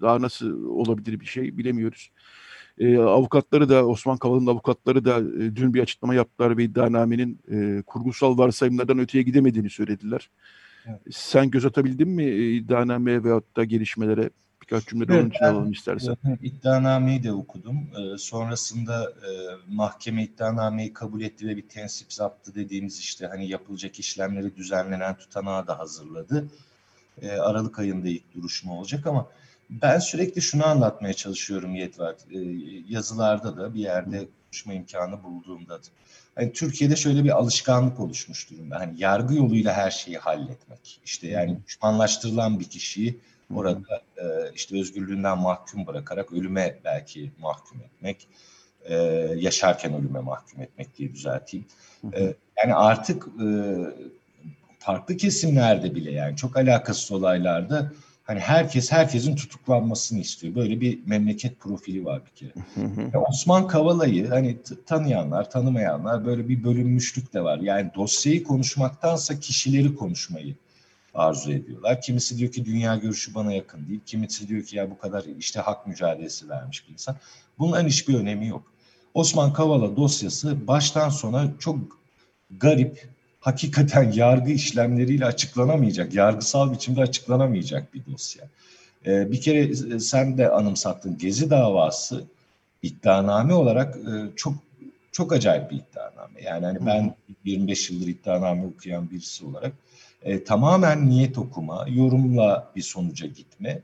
daha nasıl olabilir bir şey bilemiyoruz. E, avukatları da Osman Kavala'nın avukatları da e, dün bir açıklama yaptılar ve iddianamenin e, kurgusal varsayımlardan öteye gidemediğini söylediler. Evet. Sen göz atabildin mi iddianameye veyahut da gelişmelere? Birkaç cümle evet, onun için alalım istersen. İddianameyi de okudum. E, sonrasında e, mahkeme iddianameyi kabul etti ve bir tensip zaptı dediğimiz işte hani yapılacak işlemleri düzenlenen tutanağı da hazırladı. E, Aralık ayında ilk duruşma olacak ama ben sürekli şunu anlatmaya çalışıyorum Yetvar. E, yazılarda da bir yerde konuşma imkanı bulduğumda. Hani Türkiye'de şöyle bir alışkanlık oluşmuş durumda. Hani yargı yoluyla her şeyi halletmek. İşte yani düşmanlaştırılan bir kişiyi orada e, işte özgürlüğünden mahkum bırakarak ölüme belki mahkum etmek. E, yaşarken ölüme mahkum etmek diye düzelteyim. E, yani artık e, farklı kesimlerde bile yani çok alakasız olaylarda Hani herkes herkesin tutuklanmasını istiyor. Böyle bir memleket profili var bir kere. Ya Osman Kavala'yı hani tanıyanlar, tanımayanlar böyle bir bölünmüşlük de var. Yani dosyayı konuşmaktansa kişileri konuşmayı arzu ediyorlar. Kimisi diyor ki dünya görüşü bana yakın değil. Kimisi diyor ki ya bu kadar işte hak mücadelesi vermiş bir insan. Bunların hiçbir önemi yok. Osman Kavala dosyası baştan sona çok garip, hakikaten yargı işlemleriyle açıklanamayacak, yargısal biçimde açıklanamayacak bir dosya. Ee, bir kere e, sen de anımsattın Gezi davası iddianame olarak e, çok çok acayip bir iddianame. Yani hani ben 25 yıldır iddianame okuyan birisi olarak e, tamamen niyet okuma, yorumla bir sonuca gitme.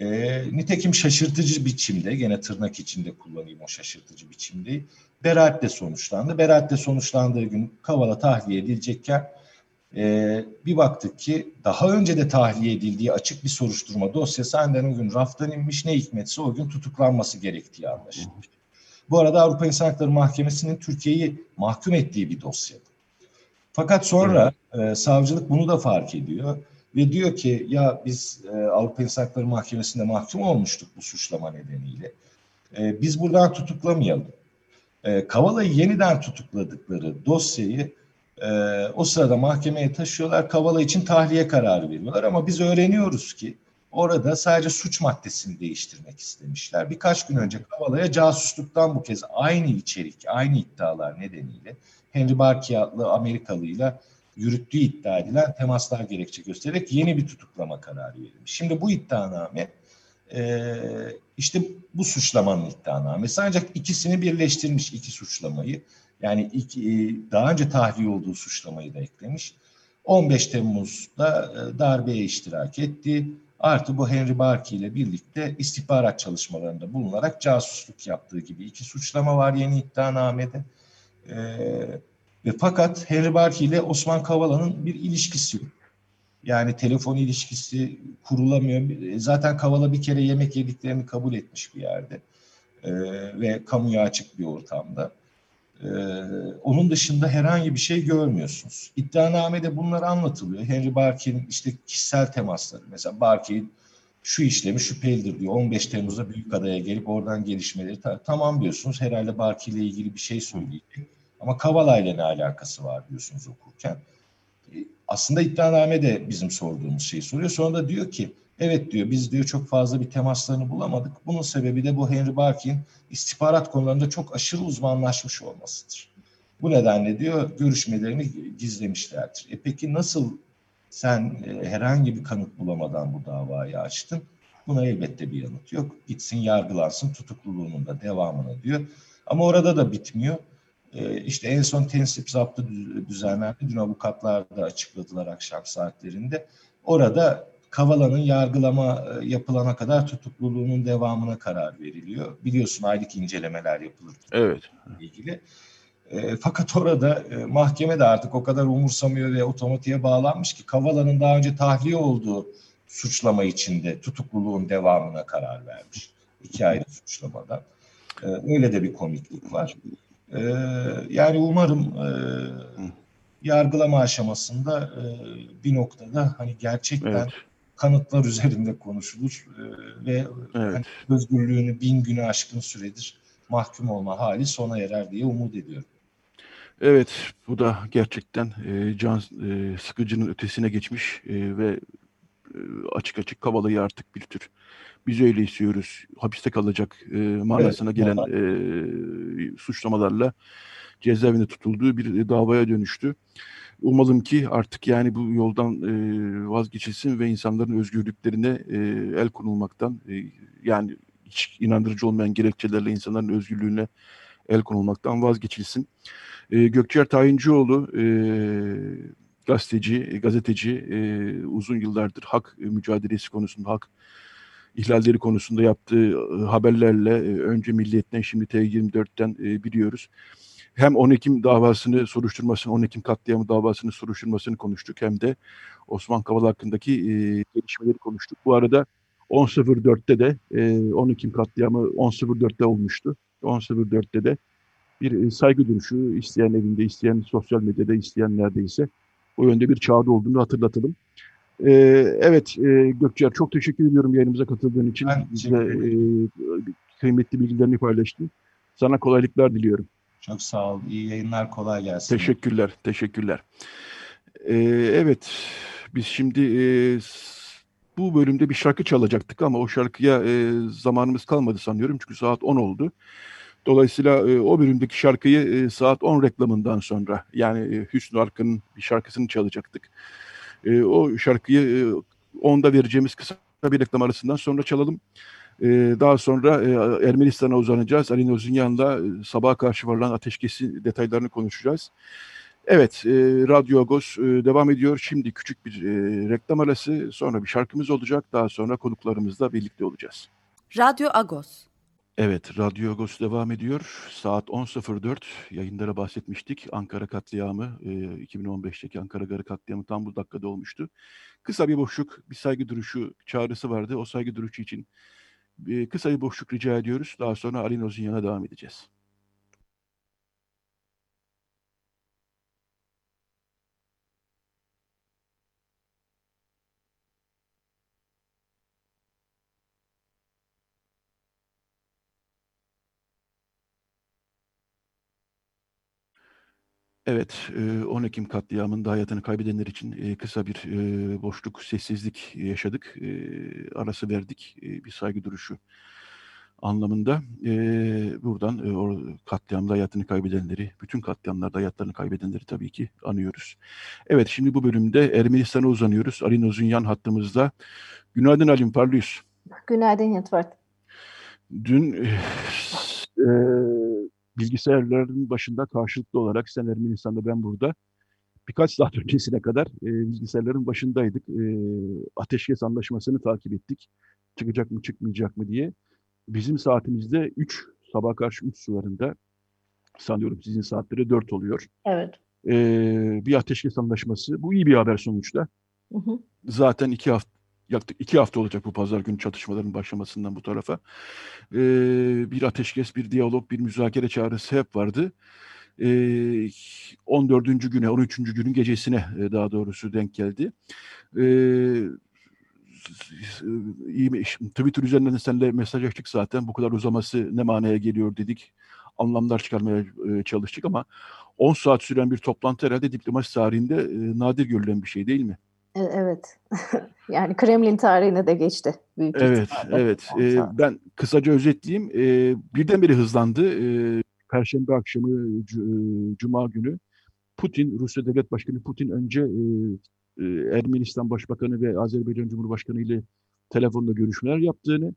E, nitekim şaşırtıcı biçimde, gene tırnak içinde kullanayım o şaşırtıcı biçimde, beraatle sonuçlandı. Beraatle sonuçlandığı gün Kavala tahliye edilecekken e, bir baktık ki daha önce de tahliye edildiği açık bir soruşturma dosyası aynen o gün raftan inmiş ne hikmetse o gün tutuklanması gerektiği anlaşılmış. Bu arada Avrupa İnsan Hakları Mahkemesi'nin Türkiye'yi mahkum ettiği bir dosya. Fakat sonra e, savcılık bunu da fark ediyor ve diyor ki ya biz e, Avrupa İnsan Hakları Mahkemesi'nde mahkum olmuştuk bu suçlama nedeniyle. E, biz buradan tutuklamayalım. E, Kavala'yı yeniden tutukladıkları dosyayı e, o sırada mahkemeye taşıyorlar. Kavala için tahliye kararı veriyorlar ama biz öğreniyoruz ki orada sadece suç maddesini değiştirmek istemişler. Birkaç gün önce Kavala'ya casusluktan bu kez aynı içerik, aynı iddialar nedeniyle Henry Barkey Amerikalıyla yürüttüğü iddia edilen temaslar gerekçe göstererek yeni bir tutuklama kararı verilmiş. Şimdi bu iddianame e, işte bu suçlamanın iddianamesi ancak ikisini birleştirmiş iki suçlamayı. Yani iki, e, daha önce tahliye olduğu suçlamayı da eklemiş. 15 Temmuz'da e, darbeye iştirak etti. Artı bu Henry Barkey ile birlikte istihbarat çalışmalarında bulunarak casusluk yaptığı gibi iki suçlama var yeni iddianamede. E, fakat Henry Barkey ile Osman Kavala'nın bir ilişkisi yok. Yani telefon ilişkisi kurulamıyor. Zaten Kavala bir kere yemek yediklerini kabul etmiş bir yerde. Ee, ve kamuya açık bir ortamda. Ee, onun dışında herhangi bir şey görmüyorsunuz. İddianamede bunlar anlatılıyor. Henry Barkey'in işte kişisel temasları. Mesela Barkey'in şu işlemi şüphelidir diyor. 15 Temmuz'da Büyükada'ya gelip oradan gelişmeleri tamam diyorsunuz. Herhalde Barkey ile ilgili bir şey söyleyecek. Ama Kavala ile ne alakası var diyorsunuz okurken. E, aslında iddianame de bizim sorduğumuz şeyi soruyor. Sonra da diyor ki evet diyor biz diyor çok fazla bir temaslarını bulamadık. Bunun sebebi de bu Henry Barkey'in istihbarat konularında çok aşırı uzmanlaşmış olmasıdır. Bu nedenle diyor görüşmelerini gizlemişlerdir. E peki nasıl sen e, herhangi bir kanıt bulamadan bu davayı açtın? Buna elbette bir yanıt yok. Gitsin yargılansın tutukluluğunun da devamını diyor. Ama orada da bitmiyor. Ee, işte en son tensip zaptı düzenlendi. Dün avukatlar da açıkladılar akşam saatlerinde. Orada Kavala'nın yargılama e, yapılana kadar tutukluluğunun devamına karar veriliyor. Biliyorsun aylık incelemeler yapılır. Evet. ilgili. E, fakat orada e, mahkeme de artık o kadar umursamıyor ve otomatiğe bağlanmış ki Kavala'nın daha önce tahliye olduğu suçlama içinde tutukluluğun devamına karar vermiş. İki ayrı suçlamadan. E, öyle de bir komiklik var. Ee, yani umarım e, yargılama aşamasında e, bir noktada hani gerçekten evet. kanıtlar üzerinde konuşulur e, ve evet. hani özgürlüğünü bin günü aşkın süredir mahkum olma hali sona erer diye umut ediyorum. Evet, bu da gerçekten e, can e, sıkıcının ötesine geçmiş e, ve e, açık açık Kavala'yı artık bir tür biz öyle istiyoruz hapiste kalacak e, manasına evet, gelen e, suçlamalarla cezaevinde tutulduğu bir davaya dönüştü. Umalım ki artık yani bu yoldan e, vazgeçilsin ve insanların özgürlüklerine e, el konulmaktan e, yani hiç inandırıcı olmayan gerekçelerle insanların özgürlüğüne el konulmaktan vazgeçilsin. E, Gökçer Tayincioğlu e, gazeteci, gazeteci e, uzun yıllardır hak mücadelesi konusunda, hak ihlalleri konusunda yaptığı e, haberlerle e, önce Milliyet'ten şimdi T24'ten e, biliyoruz. Hem 10 Ekim davasını soruşturmasını, 10 Ekim katliamı davasını soruşturmasını konuştuk hem de Osman Kavala hakkındaki gelişmeleri konuştuk. Bu arada 10.04'te de 10 Ekim katliamı 10.04'te olmuştu. 10.04'te de bir saygı duruşu isteyen evinde, isteyen sosyal medyada, isteyen neredeyse o yönde bir çağda olduğunu hatırlatalım. Ee, evet e, Gökçer çok teşekkür ediyorum yayınımıza katıldığın için. Ben Bize, e, kıymetli bilgilerini paylaştın. Sana kolaylıklar diliyorum. Çok sağ ol. İyi yayınlar. Kolay gelsin. Teşekkürler. Teşekkürler. Ee, evet. Biz şimdi e, bu bölümde bir şarkı çalacaktık ama o şarkıya e, zamanımız kalmadı sanıyorum. Çünkü saat 10 oldu. Dolayısıyla e, o bölümdeki şarkıyı e, saat 10 reklamından sonra yani e, Hüsnü Arkan'ın bir şarkısını çalacaktık. E, o şarkıyı e, 10'da vereceğimiz kısa bir reklam arasından sonra çalalım. E, daha sonra e, Ermenistan'a uzanacağız. Ali Nozunyan'la e, sabaha karşı varılan ateşkesi detaylarını konuşacağız. Evet, e, Radyo Agos e, devam ediyor. Şimdi küçük bir e, reklam arası, sonra bir şarkımız olacak. Daha sonra konuklarımızla birlikte olacağız. Radyo Agos. Evet, Radyo Agos devam ediyor. Saat 10.04 yayınlara bahsetmiştik. Ankara katliamı, e, 2015'teki Ankara Garı katliamı tam bu dakikada olmuştu. Kısa bir boşluk, bir saygı duruşu çağrısı vardı. O saygı duruşu için e, kısa bir boşluk rica ediyoruz. Daha sonra Ali Nozinyan'a devam edeceğiz. Evet, 10 Ekim katliamında hayatını kaybedenler için kısa bir boşluk, sessizlik yaşadık. Arası verdik, bir saygı duruşu anlamında. Buradan o katliamda hayatını kaybedenleri, bütün katliamlarda hayatlarını kaybedenleri tabii ki anıyoruz. Evet, şimdi bu bölümde Ermenistan'a uzanıyoruz. Ali Nozunyan hattımızda. Günaydın Alim, parlıyız. Günaydın Yetvart. Dün e, bilgisayarların başında karşılıklı olarak sen Ermenistan'da ben burada birkaç saat öncesine kadar e, bilgisayarların başındaydık. E, ateşkes anlaşmasını takip ettik. Çıkacak mı çıkmayacak mı diye. Bizim saatimizde 3 sabah karşı 3 sularında sanıyorum sizin saatleri 4 oluyor. Evet. E, bir ateşkes anlaşması. Bu iyi bir haber sonuçta. Hı hı. Zaten iki hafta yaklaşık iki hafta olacak bu pazar günü çatışmaların başlamasından bu tarafa. Ee, bir ateşkes, bir diyalog, bir müzakere çağrısı hep vardı. Ee, 14. güne, 13. günün gecesine e, daha doğrusu denk geldi. Ee, Twitter üzerinden seninle mesaj açtık zaten. Bu kadar uzaması ne manaya geliyor dedik. Anlamlar çıkarmaya e, çalıştık ama 10 saat süren bir toplantı herhalde diplomasi tarihinde e, nadir görülen bir şey değil mi? Evet. yani Kremlin tarihine de geçti. Büyük evet, evet. Ee, ben kısaca özetleyeyim. Ee, birdenbire hızlandı. Ee, Perşembe akşamı, Cuma günü Putin, Rusya Devlet Başkanı Putin önce e, e, Ermenistan Başbakanı ve Azerbaycan Cumhurbaşkanı ile telefonda görüşmeler yaptığını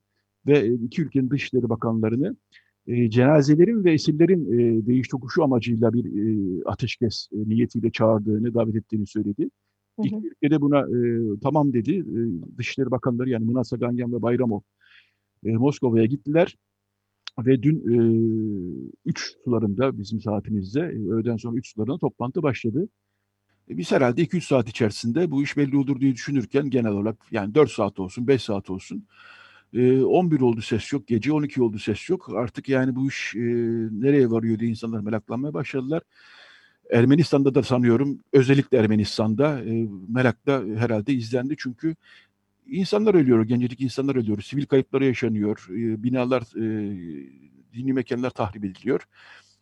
ve iki ülkenin dışişleri bakanlarını e, cenazelerin ve esirlerin e, değiş tokuşu amacıyla bir e, ateşkes e, niyetiyle çağırdığını, davet ettiğini söyledi. İlk ülkede buna e, tamam dedi. E, Dışişleri Bakanları yani Mına Saganyan ve Bayramov e, Moskova'ya gittiler. Ve dün 3 e, sularında bizim saatimizde e, öğleden sonra 3 sularında toplantı başladı. E, biz herhalde 2-3 saat içerisinde bu iş belli olur diye düşünürken genel olarak yani 4 saat olsun 5 saat olsun e, 11 oldu ses yok, gece 12 oldu ses yok. Artık yani bu iş e, nereye varıyor diye insanlar meraklanmaya başladılar. Ermenistan'da da sanıyorum özellikle Ermenistan'da e, merakla herhalde izlendi çünkü insanlar ölüyor, gencecik insanlar ölüyor, sivil kayıpları yaşanıyor, e, binalar, e, dini mekanlar tahrip ediliyor.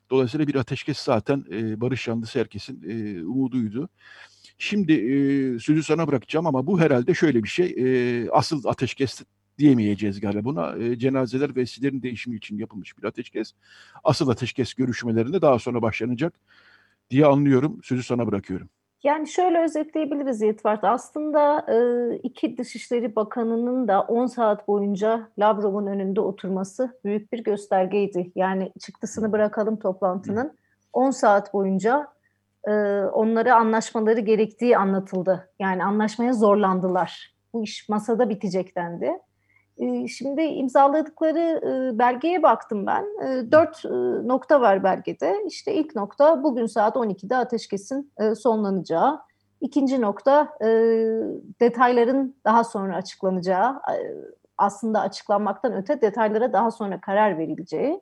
Dolayısıyla bir ateşkes zaten e, barış yanlısı herkesin e, umuduydu. Şimdi e, sözü sana bırakacağım ama bu herhalde şöyle bir şey, e, asıl ateşkes diyemeyeceğiz galiba buna. E, cenazeler ve esirlerin değişimi için yapılmış bir ateşkes. Asıl ateşkes görüşmelerinde daha sonra başlanacak diye anlıyorum. Sözü sana bırakıyorum. Yani şöyle özetleyebiliriz Yetvart. Aslında e, iki Dışişleri Bakanı'nın da 10 saat boyunca Lavrov'un önünde oturması büyük bir göstergeydi. Yani çıktısını bırakalım toplantının. 10 saat boyunca e, onlara anlaşmaları gerektiği anlatıldı. Yani anlaşmaya zorlandılar. Bu iş masada bitecek dendi. Şimdi imzaladıkları belgeye baktım ben. Dört nokta var belgede. İşte ilk nokta bugün saat 12'de ateşkesin sonlanacağı. İkinci nokta detayların daha sonra açıklanacağı. Aslında açıklanmaktan öte detaylara daha sonra karar verileceği.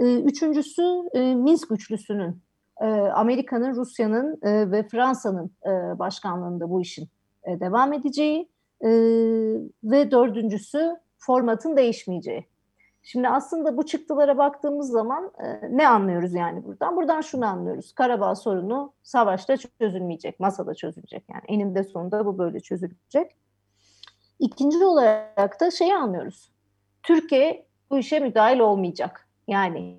Üçüncüsü Minsk üçlüsünün Amerika'nın, Rusya'nın ve Fransa'nın başkanlığında bu işin devam edeceği e, ve dördüncüsü formatın değişmeyeceği. Şimdi aslında bu çıktılara baktığımız zaman e, ne anlıyoruz yani buradan? Buradan şunu anlıyoruz. Karabağ sorunu savaşta çözülmeyecek, masada çözülecek. Yani eninde sonunda bu böyle çözülecek. İkinci olarak da şeyi anlıyoruz. Türkiye bu işe müdahil olmayacak. Yani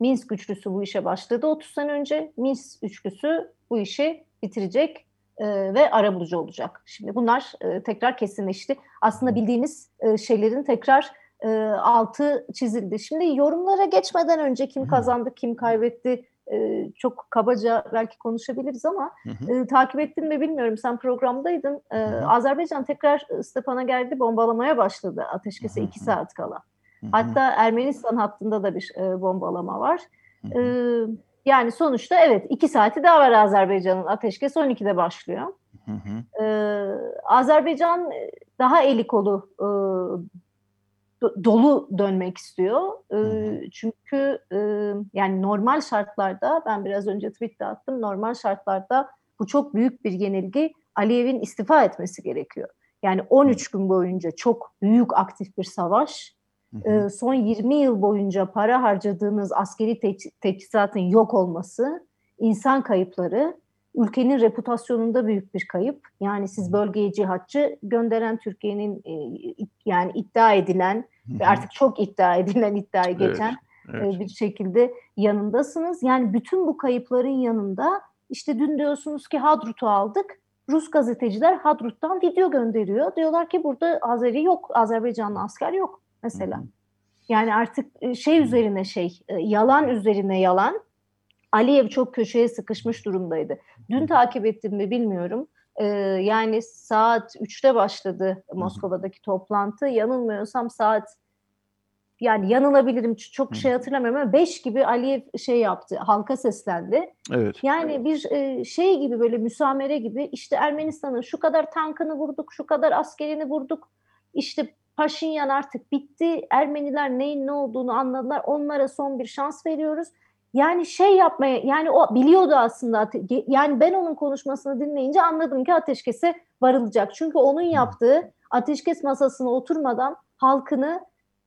Minsk üçlüsü bu işe başladı 30 sene önce. Minsk üçlüsü bu işi bitirecek e, ve arabulucu olacak. Şimdi bunlar e, tekrar kesinleşti. Aslında bildiğimiz e, şeylerin tekrar e, altı çizildi. Şimdi yorumlara geçmeden önce kim kazandı, kim kaybetti e, çok kabaca belki konuşabiliriz ama hı hı. E, takip ettin mi bilmiyorum. Sen programdaydın. E, Azerbaycan tekrar Stepan'a geldi, bombalamaya başladı ateşkese iki saat kala. Hı hı. Hatta Ermenistan hattında da bir e, bombalama var. Hı hı. E, yani sonuçta evet iki saati daha var Azerbaycan'ın. Ateşkes 12'de başlıyor. Hı hı. Ee, Azerbaycan daha eli kolu e, dolu dönmek istiyor. E, çünkü e, yani normal şartlarda ben biraz önce tweette attım. Normal şartlarda bu çok büyük bir yenilgi. Aliyev'in istifa etmesi gerekiyor. Yani 13 gün boyunca çok büyük aktif bir savaş. E, son 20 yıl boyunca para harcadığınız askeri teç- teçhizatın yok olması, insan kayıpları, ülkenin reputasyonunda büyük bir kayıp. Yani siz bölgeye cihatçı gönderen Türkiye'nin e, yani iddia edilen ve artık çok iddia edilen iddiayı geçen evet, evet. bir şekilde yanındasınız. Yani bütün bu kayıpların yanında işte dün diyorsunuz ki Hadrut'u aldık. Rus gazeteciler Hadrut'tan video gönderiyor. Diyorlar ki burada Azeri yok, Azerbaycanlı asker yok mesela. Yani artık şey üzerine şey, yalan üzerine yalan. Aliyev çok köşeye sıkışmış durumdaydı. Dün takip ettim mi bilmiyorum. Ee, yani saat 3'te başladı Moskova'daki toplantı. Yanılmıyorsam saat yani yanılabilirim çok şey hatırlamıyorum ama 5 gibi Aliyev şey yaptı halka seslendi. Evet. Yani bir e, şey gibi böyle müsamere gibi işte Ermenistan'ın şu kadar tankını vurduk, şu kadar askerini vurduk. İşte Paşinyan artık bitti. Ermeniler neyin ne olduğunu anladılar. Onlara son bir şans veriyoruz. Yani şey yapmaya yani o biliyordu aslında yani ben onun konuşmasını dinleyince anladım ki ateşkese varılacak. Çünkü onun yaptığı ateşkes masasına oturmadan halkını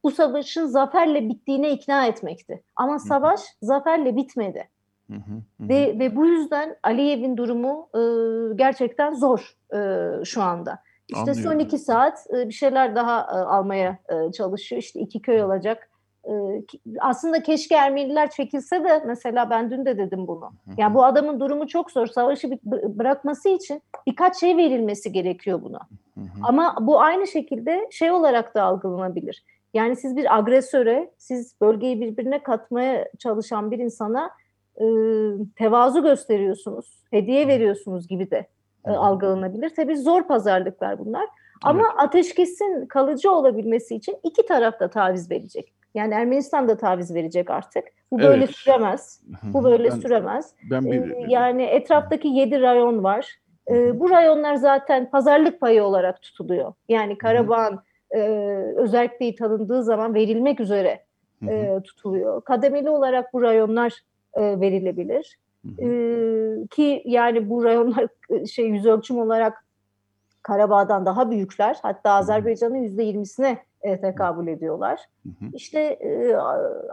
bu savaşın zaferle bittiğine ikna etmekti. Ama savaş zaferle bitmedi. Hı hı, hı. Ve ve bu yüzden Aliyev'in durumu e, gerçekten zor e, şu anda. İşte Anlıyorum. son iki saat e, bir şeyler daha e, almaya e, çalışıyor. İşte iki köy olacak ee, aslında keşke Ermeniler çekilse de mesela ben dün de dedim bunu. Yani bu adamın durumu çok zor. Savaşı bırakması için birkaç şey verilmesi gerekiyor buna. Ama bu aynı şekilde şey olarak da algılanabilir. Yani siz bir agresöre, siz bölgeyi birbirine katmaya çalışan bir insana e, tevazu gösteriyorsunuz, hediye veriyorsunuz gibi de e, algılanabilir. Tabii zor pazarlıklar bunlar. Ama evet. ateşkesin kalıcı olabilmesi için iki taraf da taviz verecek. Yani Ermenistan da taviz verecek artık. Bu böyle evet. süremez. Bu böyle ben, süremez. Ben bir, ee, yani etraftaki yedi rayon var. Ee, bu rayonlar zaten pazarlık payı olarak tutuluyor. Yani Karabağ'ın e, özelliği tanındığı zaman verilmek üzere e, tutuluyor. Kademeli olarak bu rayonlar e, verilebilir. E, ki yani bu rayonlar şey yüz ölçüm olarak Karabağ'dan daha büyükler. Hatta Azerbaycan'ın yüzde yirmisine e, tekabül ediyorlar. Hı hı. İşte e,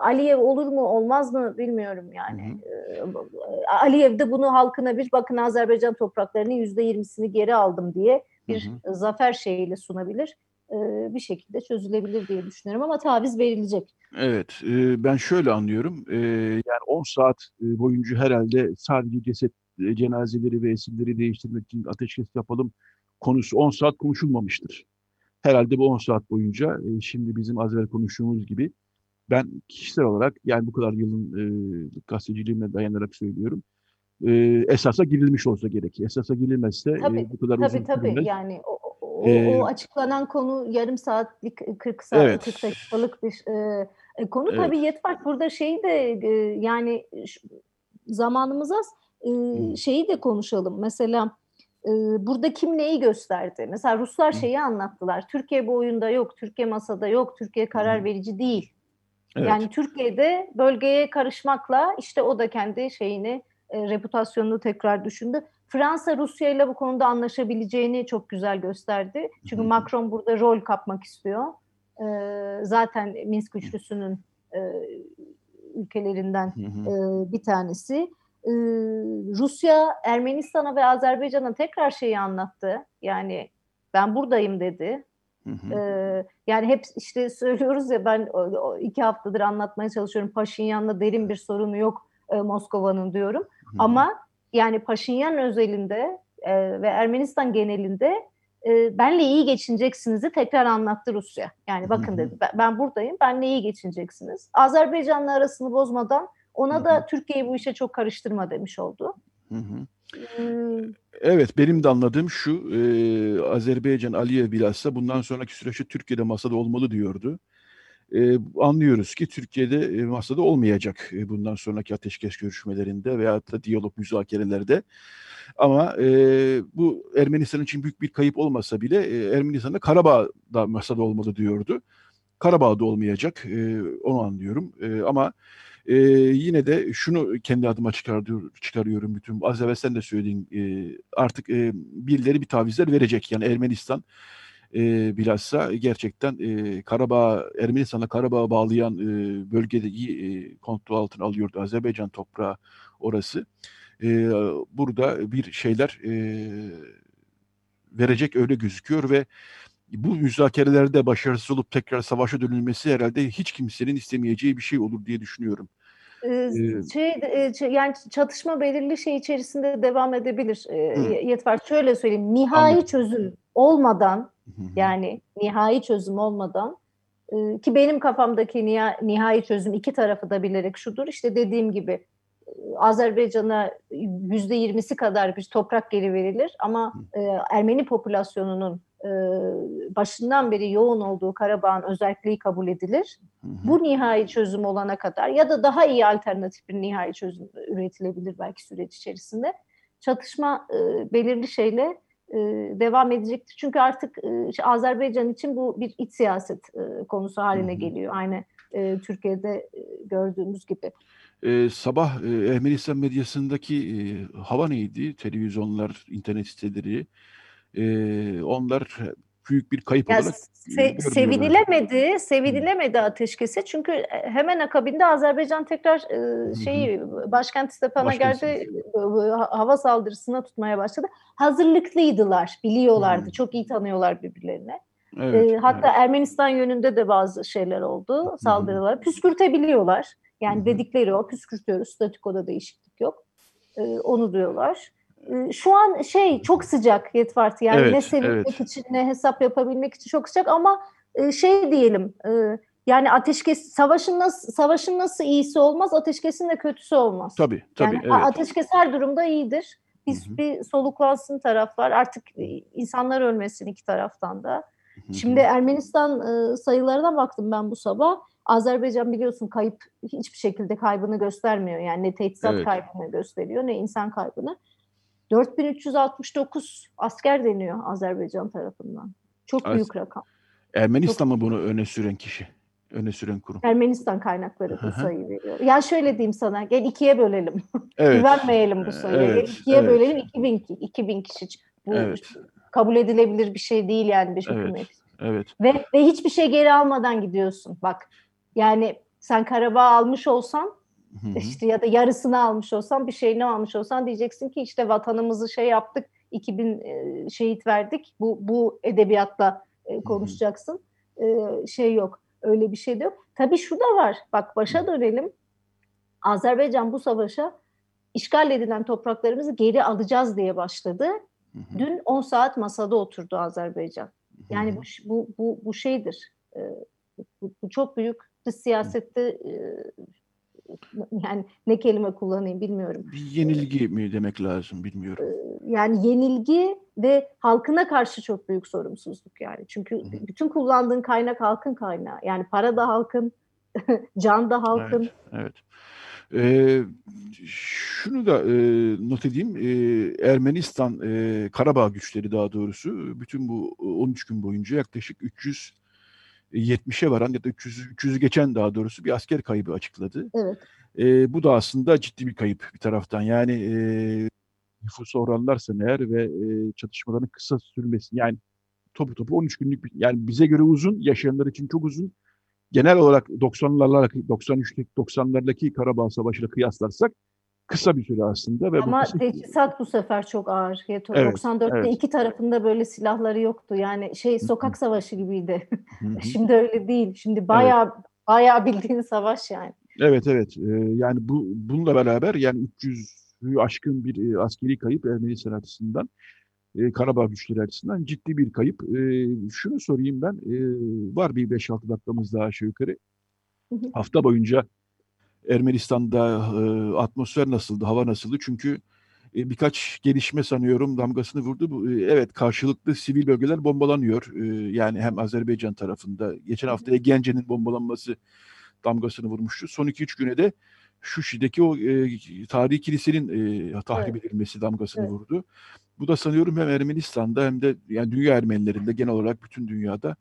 Aliyev olur mu olmaz mı bilmiyorum yani. Hı hı. E, Aliyev de bunu halkına bir bakın Azerbaycan topraklarının yüzde yirmisini geri aldım diye bir hı hı. zafer şeyiyle sunabilir. E, bir şekilde çözülebilir diye düşünüyorum ama taviz verilecek. Evet, e, ben şöyle anlıyorum. E, yani 10 saat boyunca herhalde sadece ceset e, cenazeleri ve esirleri değiştirmek için ateşkes yapalım konusu 10 saat konuşulmamıştır. Herhalde bu 10 saat boyunca e, şimdi bizim az evvel konuştuğumuz gibi ben kişisel olarak yani bu kadar yılın e, gazeteciliğime dayanarak söylüyorum. E, esasa girilmiş olsa gerek. Esasa girilmezse tabii, e, bu kadar tabii, uzun tabii. Sürmez. Yani o, o, ee, o açıklanan konu yarım saatlik 40 saat evet. 40 dakikalık bir e, e, konu evet. tabii Yetvar burada şeyi de e, yani zamanımız az e, şeyi de konuşalım. Mesela burada kim neyi gösterdi? Mesela Ruslar şeyi anlattılar. Türkiye bu oyunda yok, Türkiye masada yok, Türkiye karar verici değil. Evet. Yani Türkiye'de bölgeye karışmakla işte o da kendi şeyini, e, reputasyonunu tekrar düşündü. Fransa Rusya ile bu konuda anlaşabileceğini çok güzel gösterdi. Çünkü. Macron burada rol kapmak istiyor. E, zaten Minsk üçlüsünün e, ülkelerinden e, bir tanesi. E, Rusya Ermenistan'a ve Azerbaycan'a tekrar şeyi anlattı. Yani ben buradayım dedi. Hı hı. Ee, yani hep işte söylüyoruz ya ben iki haftadır anlatmaya çalışıyorum. Paşinyan'la derin bir sorunu yok e, Moskova'nın diyorum. Hı. Ama yani Paşinyan özelinde e, ve Ermenistan genelinde e, benle iyi geçineceksinizi tekrar anlattı Rusya. Yani bakın dedi ben, ben buradayım benle iyi geçineceksiniz. Azerbaycan'la arasını bozmadan ona da Türkiye'yi bu işe çok karıştırma demiş oldu. Hı hı. Hmm, Evet, benim de anladığım şu, e, Azerbaycan Aliyev bilhassa bundan sonraki süreçte Türkiye'de masada olmalı diyordu. E, anlıyoruz ki Türkiye'de e, masada olmayacak e, bundan sonraki ateşkes görüşmelerinde veya da diyalog müzakerelerde. Ama e, bu Ermenistan için büyük bir kayıp olmasa bile e, Ermenistan'da Karabağ'da masada olmalı diyordu. Karabağ'da olmayacak, e, onu anlıyorum. E, ama e, yine de şunu kendi adıma çıkarıyor, çıkarıyorum bütün. Az evvel sen de söylediğin e, artık e, birileri bir tavizler verecek. Yani Ermenistan e, bilhassa gerçekten e, Karabağ, Ermenistan'la Karabağ'ı bağlayan e, bölgede iyi e, kontrol altına alıyordu. Azerbaycan toprağı orası. E, burada bir şeyler e, verecek öyle gözüküyor ve bu müzakerelerde başarısız olup tekrar savaşa dönülmesi herhalde hiç kimsenin istemeyeceği bir şey olur diye düşünüyorum. Şey yani çatışma belirli şey içerisinde devam edebilir. Hı. Ye- Yetvar şöyle söyleyeyim. Nihai Anladım. çözüm olmadan. Yani nihai çözüm olmadan e, ki benim kafamdaki niha- nihai çözüm iki tarafı da bilerek şudur. işte dediğim gibi Azerbaycan'a yüzde yirmisi kadar bir toprak geri verilir ama e, Ermeni popülasyonunun e, başından beri yoğun olduğu Karabağ'ın özelliği kabul edilir Hı hı. bu nihai çözüm olana kadar ya da daha iyi alternatif bir nihai çözüm üretilebilir belki süreç içerisinde. Çatışma e, belirli şeyle e, devam edecektir. Çünkü artık e, işte Azerbaycan için bu bir iç siyaset e, konusu haline geliyor. Aynı e, Türkiye'de gördüğümüz gibi. Ee, sabah e, Ermenistan medyasındaki e, hava neydi? Televizyonlar, internet siteleri. e, onlar büyük bir kayıp Ya olarak se- sevinilemedi, sevinilemedi ateşkesi. Çünkü hemen akabinde Azerbaycan tekrar e, şeyi başkent Stepanakert Başkent hava saldırısına tutmaya başladı. Hazırlıklıydılar, biliyorlardı, Hı. çok iyi tanıyorlar birbirlerini. Evet, E, hatta evet. Ermenistan yönünde de bazı şeyler oldu, saldırılar. Püskürtebiliyorlar. Yani hı. dedikleri o, püskürtüyoruz, statikoda değişiklik yok. E, onu diyorlar. Şu an şey çok sıcak Yetvart yani Evet, ne sevinmek evet. için ne hesap yapabilmek için çok sıcak ama e, şey diyelim e, yani ateşkes savaşın nasıl savaşın nasıl iyisi olmaz ateşkesin de kötüsü olmaz. Tabii, tabii, yani evet. ateşkes her durumda iyidir. Biz Hı hı. bir soluklansın taraflar artık e, insanlar ölmesin iki taraftan da. Hı hı. Şimdi Ermenistan sayılarına baktım ben bu sabah. Azerbaycan biliyorsun kayıp hiçbir şekilde kaybını göstermiyor. Yani ne teçhizat Evet. kaybını gösteriyor ne insan kaybını. 4369 asker deniyor Azerbaycan tarafından. Çok Az- büyük rakam. Ermenistan mı bunu öne süren kişi? Öne süren kurum. Ermenistan kaynakları bu hı. sayı veriyor. Ya şöyle diyeyim sana gel ikiye bölelim. Evet. Güvenmeyelim bu sayıya. Gel Evet, ikiye evet. bölelim 2000, ki- 2000 kişi. Bu Evet. kabul edilebilir bir şey değil yani bir Evet. hükümet. Evet. Ve, ve hiçbir şey geri almadan gidiyorsun. Bak yani sen Karabağ almış olsan Hı hı. işte ya da yarısını almış olsan bir şeyini almış olsan diyeceksin ki işte vatanımızı şey yaptık 2000 e, şehit verdik. Bu bu edebiyatla e, konuşacaksın. E, şey yok. Öyle bir şey de yok. Tabii şu da var. Bak başa dönelim. Azerbaycan bu savaşa işgal edilen topraklarımızı geri alacağız diye başladı. Hı hı. Dün 10 saat masada oturdu Azerbaycan. Yani Hı hı. bu bu bu, bu şeydir. Ee, bu, bu çok büyük siyasette e, yani ne kelime kullanayım bilmiyorum. bir yenilgi mi demek lazım bilmiyorum. Yani yenilgi ve halkına karşı çok büyük sorumsuzluk yani. Çünkü hı. bütün kullandığın kaynak halkın kaynağı. Yani para da halkın, can da halkın. Evet, evet. Ee, şunu da e, not edeyim. Ee, Ermenistan, e, Karabağ güçleri daha doğrusu bütün bu 13 gün boyunca yaklaşık 370'e varan ya da 300, 300'ü geçen daha doğrusu bir asker kaybı açıkladı. Evet. Ee, bu da aslında ciddi bir kayıp bir taraftan. Yani e, nüfusu oranlarsan eğer ve e, çatışmaların kısa sürmesi yani topu topu 13 günlük bir, yani bize göre uzun, yaşayanlar için çok uzun. Genel olarak 90'larla 93 90'lardaki Karabağ Savaşı'yla kıyaslarsak kısa bir süre aslında. Ve Ama bu teçhizat bu sefer çok ağır. Evet, 94'te evet. iki tarafında böyle silahları yoktu. Yani şey sokak savaşı gibiydi. Şimdi öyle değil. Şimdi bayağı evet. bayağı bildiğin savaş yani. Evet evet. Ee, yani bu bununla beraber yani 300'ü aşkın bir e, askeri kayıp Ermenistan açısından e, Karabağ güçleri açısından ciddi bir kayıp. E, şunu sorayım ben. E, var bir 5-6 dakikamız daha aşağı yukarı. Hafta boyunca Ermenistan'da e, atmosfer nasıldı, hava nasıldı? Çünkü e, birkaç gelişme sanıyorum damgasını vurdu. Bu, e, evet karşılıklı sivil bölgeler bombalanıyor. E, yani hem Azerbaycan tarafında. Geçen hafta Gence'nin bombalanması damgasını vurmuştu. Son 2-3 güne de Şuşi'deki o e, tarihi kilisenin e, tahrip evet. edilmesi damgasını evet. vurdu. Bu da sanıyorum hem Ermenistan'da hem de yani dünya Ermenilerinde genel olarak bütün dünyada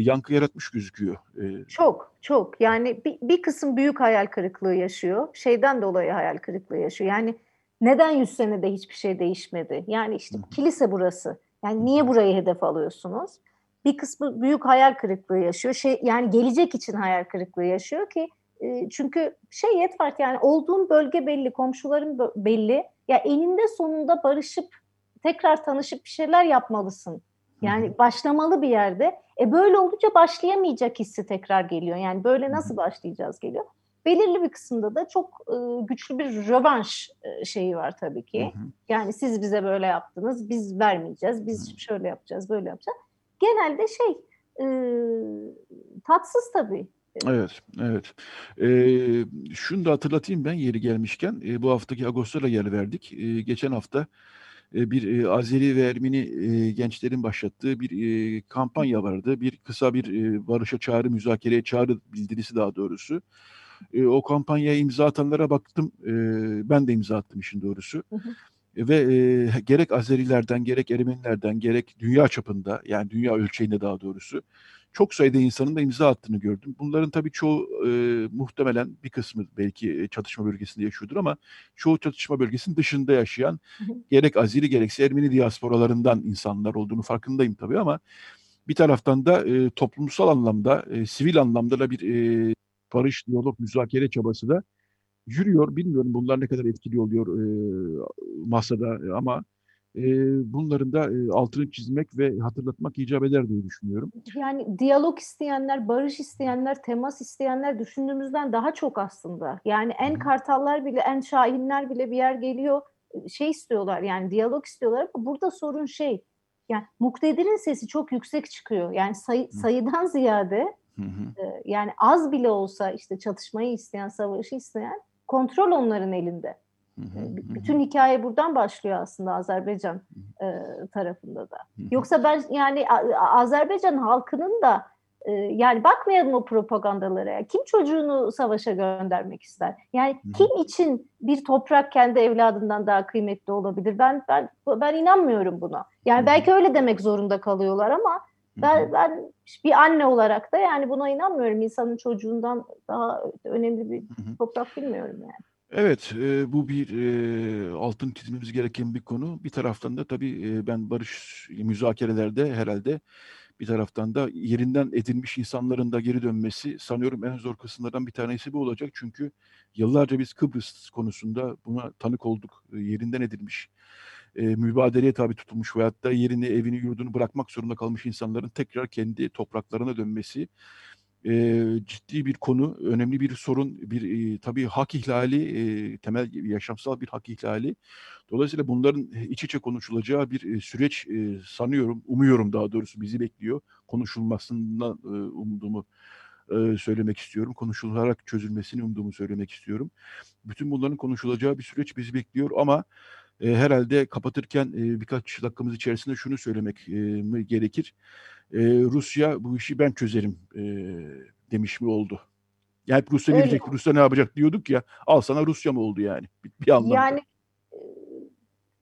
yankı yaratmış gözüküyor. E, çok çok yani bir, bir kısım büyük hayal kırıklığı yaşıyor. Şeyden dolayı hayal kırıklığı yaşıyor. Yani neden 100 senede hiçbir şey değişmedi? Yani işte kilise burası. Yani niye burayı hedef alıyorsunuz? Bir kısmı büyük hayal kırıklığı yaşıyor. Şey yani gelecek için hayal kırıklığı yaşıyor ki e, çünkü şey Yetvart yani olduğun bölge belli, komşuların belli. Ya eninde sonunda barışıp tekrar tanışıp bir şeyler yapmalısın. Yani başlamalı bir yerde. E böyle olunca başlayamayacak hissi tekrar geliyor. Yani böyle nasıl başlayacağız geliyor. Belirli bir kısımda da çok e, güçlü bir rövanş e, şeyi var tabii ki. Yani siz bize böyle yaptınız, biz vermeyeceğiz, biz şöyle yapacağız, böyle yapacağız. Genelde şey e, tatsız tabii. Evet, evet. Ee, şunu da hatırlatayım ben yeri gelmişken. E, bu haftaki Ağustos'a yer verdik. E, geçen hafta bir Azeri ve Ermeni gençlerin başlattığı bir kampanya vardı. Bir kısa bir barışa çağrı, müzakereye çağrı bildirisi daha doğrusu. O kampanyaya imza atanlara baktım. Ben de imza attım işin doğrusu. Hı hı. Ve e, gerek Azerilerden, gerek Ermenilerden, gerek dünya çapında, yani dünya ölçeğinde daha doğrusu çok sayıda insanın da imza attığını gördüm. Bunların tabii çoğu e, muhtemelen bir kısmı belki çatışma bölgesinde yaşıyordur ama çoğu çatışma bölgesinin dışında yaşayan gerek Azeri gerekse Ermeni diasporalarından insanlar olduğunu farkındayım tabii ama bir taraftan da e, toplumsal anlamda, e, sivil anlamda da bir e, barış, diyalog, müzakere çabası da yürüyor. Bilmiyorum bunlar ne kadar etkili oluyor e, masada ama e, bunların da e, altını çizmek ve hatırlatmak icap eder diye düşünüyorum. Yani diyalog isteyenler, barış isteyenler, temas isteyenler düşündüğümüzden daha çok aslında. Yani en kartallar bile, en şahinler bile bir yer geliyor şey istiyorlar yani diyalog istiyorlar. Burada sorun şey yani muktedirin sesi çok yüksek çıkıyor. Yani sayı, sayıdan ziyade hı hı. E, yani az bile olsa işte çatışmayı isteyen, savaşı isteyen kontrol onların elinde. Bütün hikaye buradan başlıyor aslında Azerbaycan e, tarafında da. Yoksa ben yani Azerbaycan halkının da e, yani bakmayalım o propagandalara. Kim çocuğunu savaşa göndermek ister? Yani kim için bir toprak kendi evladından daha kıymetli olabilir? Ben ben ben inanmıyorum buna. Yani belki öyle demek zorunda kalıyorlar ama ben ben bir anne olarak da yani buna inanmıyorum. İnsanın çocuğundan daha önemli bir toprak bilmiyorum yani. Evet, e, bu bir e, altın çizmemiz gereken bir konu. Bir taraftan da tabii e, ben barış müzakerelerde herhalde bir taraftan da yerinden edilmiş insanların da geri dönmesi sanıyorum en zor kısımlardan bir tanesi bu olacak. Çünkü yıllarca biz Kıbrıs konusunda buna tanık olduk. E, yerinden edilmiş, e, mübadeleye tabi tutulmuş veyahut da yerini, evini, yurdunu bırakmak zorunda kalmış insanların tekrar kendi topraklarına dönmesi e, ciddi bir konu, önemli bir sorun, bir e, tabii hak ihlali, e, temel yaşamsal bir hak ihlali. Dolayısıyla bunların iç içe konuşulacağı bir e, süreç e, sanıyorum, umuyorum daha doğrusu bizi bekliyor. Konuşulmasından e, umduğumu e, söylemek istiyorum. Konuşularak çözülmesini umduğumu söylemek istiyorum. Bütün bunların konuşulacağı bir süreç bizi bekliyor ama e, herhalde kapatırken e, birkaç dakikamız içerisinde şunu söylemek e, gerekir e, Rusya bu işi ben çözerim e, demiş mi oldu? Yani hep Rusya ne diyecek, Rusya ne yapacak diyorduk ya. Al sana Rusya mı oldu yani bir, bir anlamda. Yani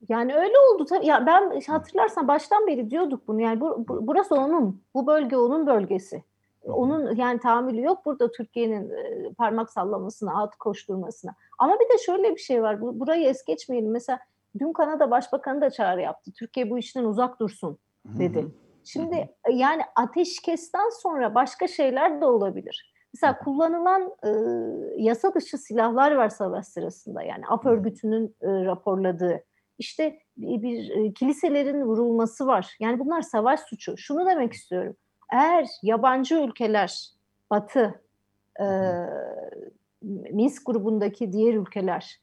yani öyle oldu tabii. Ya ben hatırlarsan baştan beri diyorduk bunu. Yani bu, bu, burası onun, bu bölge onun bölgesi. Onun yani tahammülü yok burada Türkiye'nin parmak sallamasına, at koşturmasına. Ama bir de şöyle bir şey var. Burayı es geçmeyelim. Mesela dün Kanada Başbakanı da çağrı yaptı. Türkiye bu işten uzak dursun dedi. Hı hı. Şimdi e, yani ateşkesten sonra başka şeyler de olabilir. Mesela kullanılan e, yasa dışı silahlar var savaş sırasında. Yani AF örgütünün e, raporladığı. İşte bir, bir e, kiliselerin vurulması var. Yani bunlar savaş suçu. Şunu demek istiyorum. Eğer yabancı ülkeler, Batı, e, Minsk grubundaki diğer ülkeler e,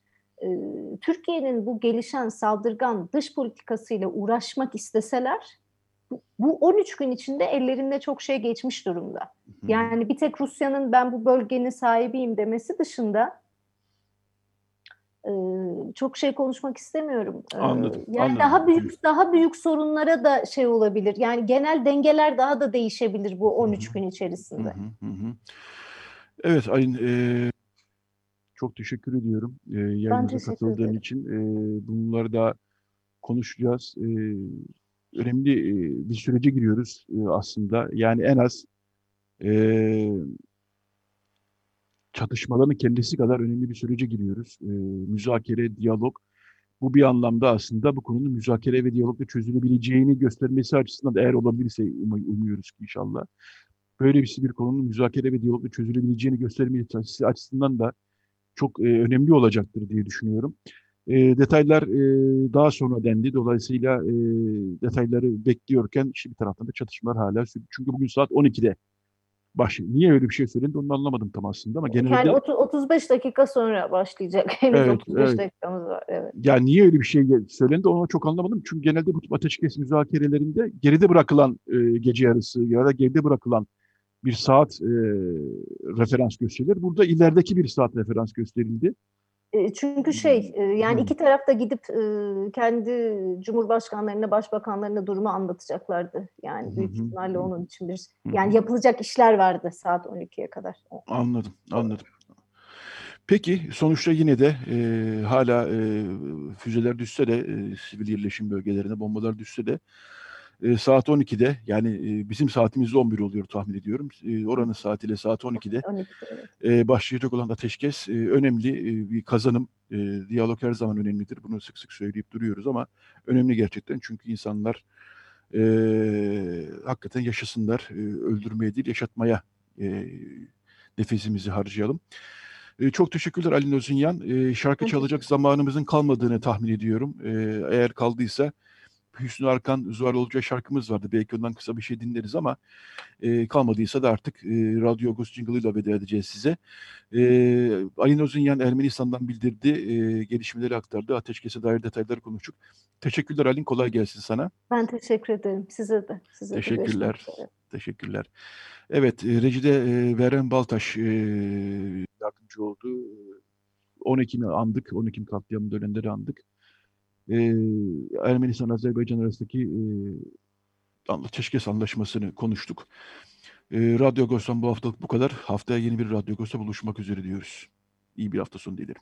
Türkiye'nin bu gelişen saldırgan dış politikasıyla uğraşmak isteseler bu 13 gün içinde ellerinde çok şey geçmiş durumda. Yani bir tek Rusya'nın ben bu bölgenin sahibiyim demesi dışında çok şey konuşmak istemiyorum. Anladım. Yani anladım. daha büyük daha büyük sorunlara da şey olabilir. Yani genel dengeler daha da değişebilir bu 13 hı hı. gün içerisinde. Evet Ayın e, çok teşekkür ediyorum e, yayınımıza katıldığın için. E, bunları da konuşacağız. E, önemli bir sürece giriyoruz aslında. Yani en az e, çatışmaların kendisi kadar önemli bir sürece giriyoruz. E, müzakere, diyalog. Bu bir anlamda aslında bu konunun müzakere ve diyalogla çözülebileceğini göstermesi açısından da eğer olabilirse um umuyoruz ki inşallah. Böyle bir, bir konunun müzakere ve diyalogla çözülebileceğini göstermesi açısından da çok e, önemli olacaktır diye düşünüyorum. E, detaylar e, daha sonra dendi. Dolayısıyla e, detayları bekliyorken işte bir taraftan da çatışmalar hala sürüyor. Çünkü bugün saat 12'de başlıyor. Niye öyle bir şey söylendi onu anlamadım tam aslında ama genelde... Yani 30, 35 dakika sonra başlayacak. Henüz evet, 35 evet. dakikamız var. Evet. Yani niye öyle bir şey söylendi onu çok anlamadım. Çünkü genelde bu ateşkes müzakerelerinde geride bırakılan e, gece yarısı ya da geride bırakılan bir saat e, referans gösterilir. Burada ilerideki bir saat referans gösterildi. Çünkü şey yani iki taraf da gidip kendi cumhurbaşkanlarına, başbakanlarına durumu anlatacaklardı. Yani büyük ihtimalle onun için bir yani yapılacak işler vardı saat 12'ye kadar. Anladım, anladım. Peki sonuçta yine de e, hala e, füzeler düşse de e, sivil yerleşim bölgelerine bombalar düşse de e, saat 12'de yani e, bizim saatimiz 11 oluyor tahmin ediyorum. E, oranın saatiyle saat 12'de 12, e, başlayacak olan ateşkes e, önemli e, bir kazanım. E, diyalog her zaman önemlidir. Bunu sık sık söyleyip duruyoruz ama önemli gerçekten çünkü insanlar e, hakikaten yaşasınlar. E, öldürmeye değil yaşatmaya e, nefesimizi harcayalım. E, çok teşekkürler Ali Nözünyan. E, şarkı çalacak zamanımızın kalmadığını tahmin ediyorum. E, eğer kaldıysa Hüsnü Arkan, Zuhal Olca şarkımız vardı. Belki ondan kısa bir şey dinleriz ama e, kalmadıysa da artık e, Radyo Agos Jingle'ıyla veda edeceğiz size. E, Ali Nozunyan Ermenistan'dan bildirdi, e, gelişmeleri aktardı. Ateşkese dair detayları konuştuk. Teşekkürler Alin, kolay gelsin sana. Ben teşekkür ederim. Size de. Size Teşekkürler. De Teşekkürler. Evet, e, Rejide e, Veren Baltaş e, yardımcı oldu. 10 Ekim'i andık, 10 Ekim katliamı dönemleri andık e, Ermenistan-Azerbaycan arasındaki e, ateşkes anlaşmasını konuştuk. E, Radyo Agos'tan bu haftalık bu kadar. Haftaya yeni bir Radyo Agos'ta buluşmak üzere diyoruz. İyi bir hafta sonu dilerim.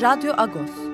Radyo Agos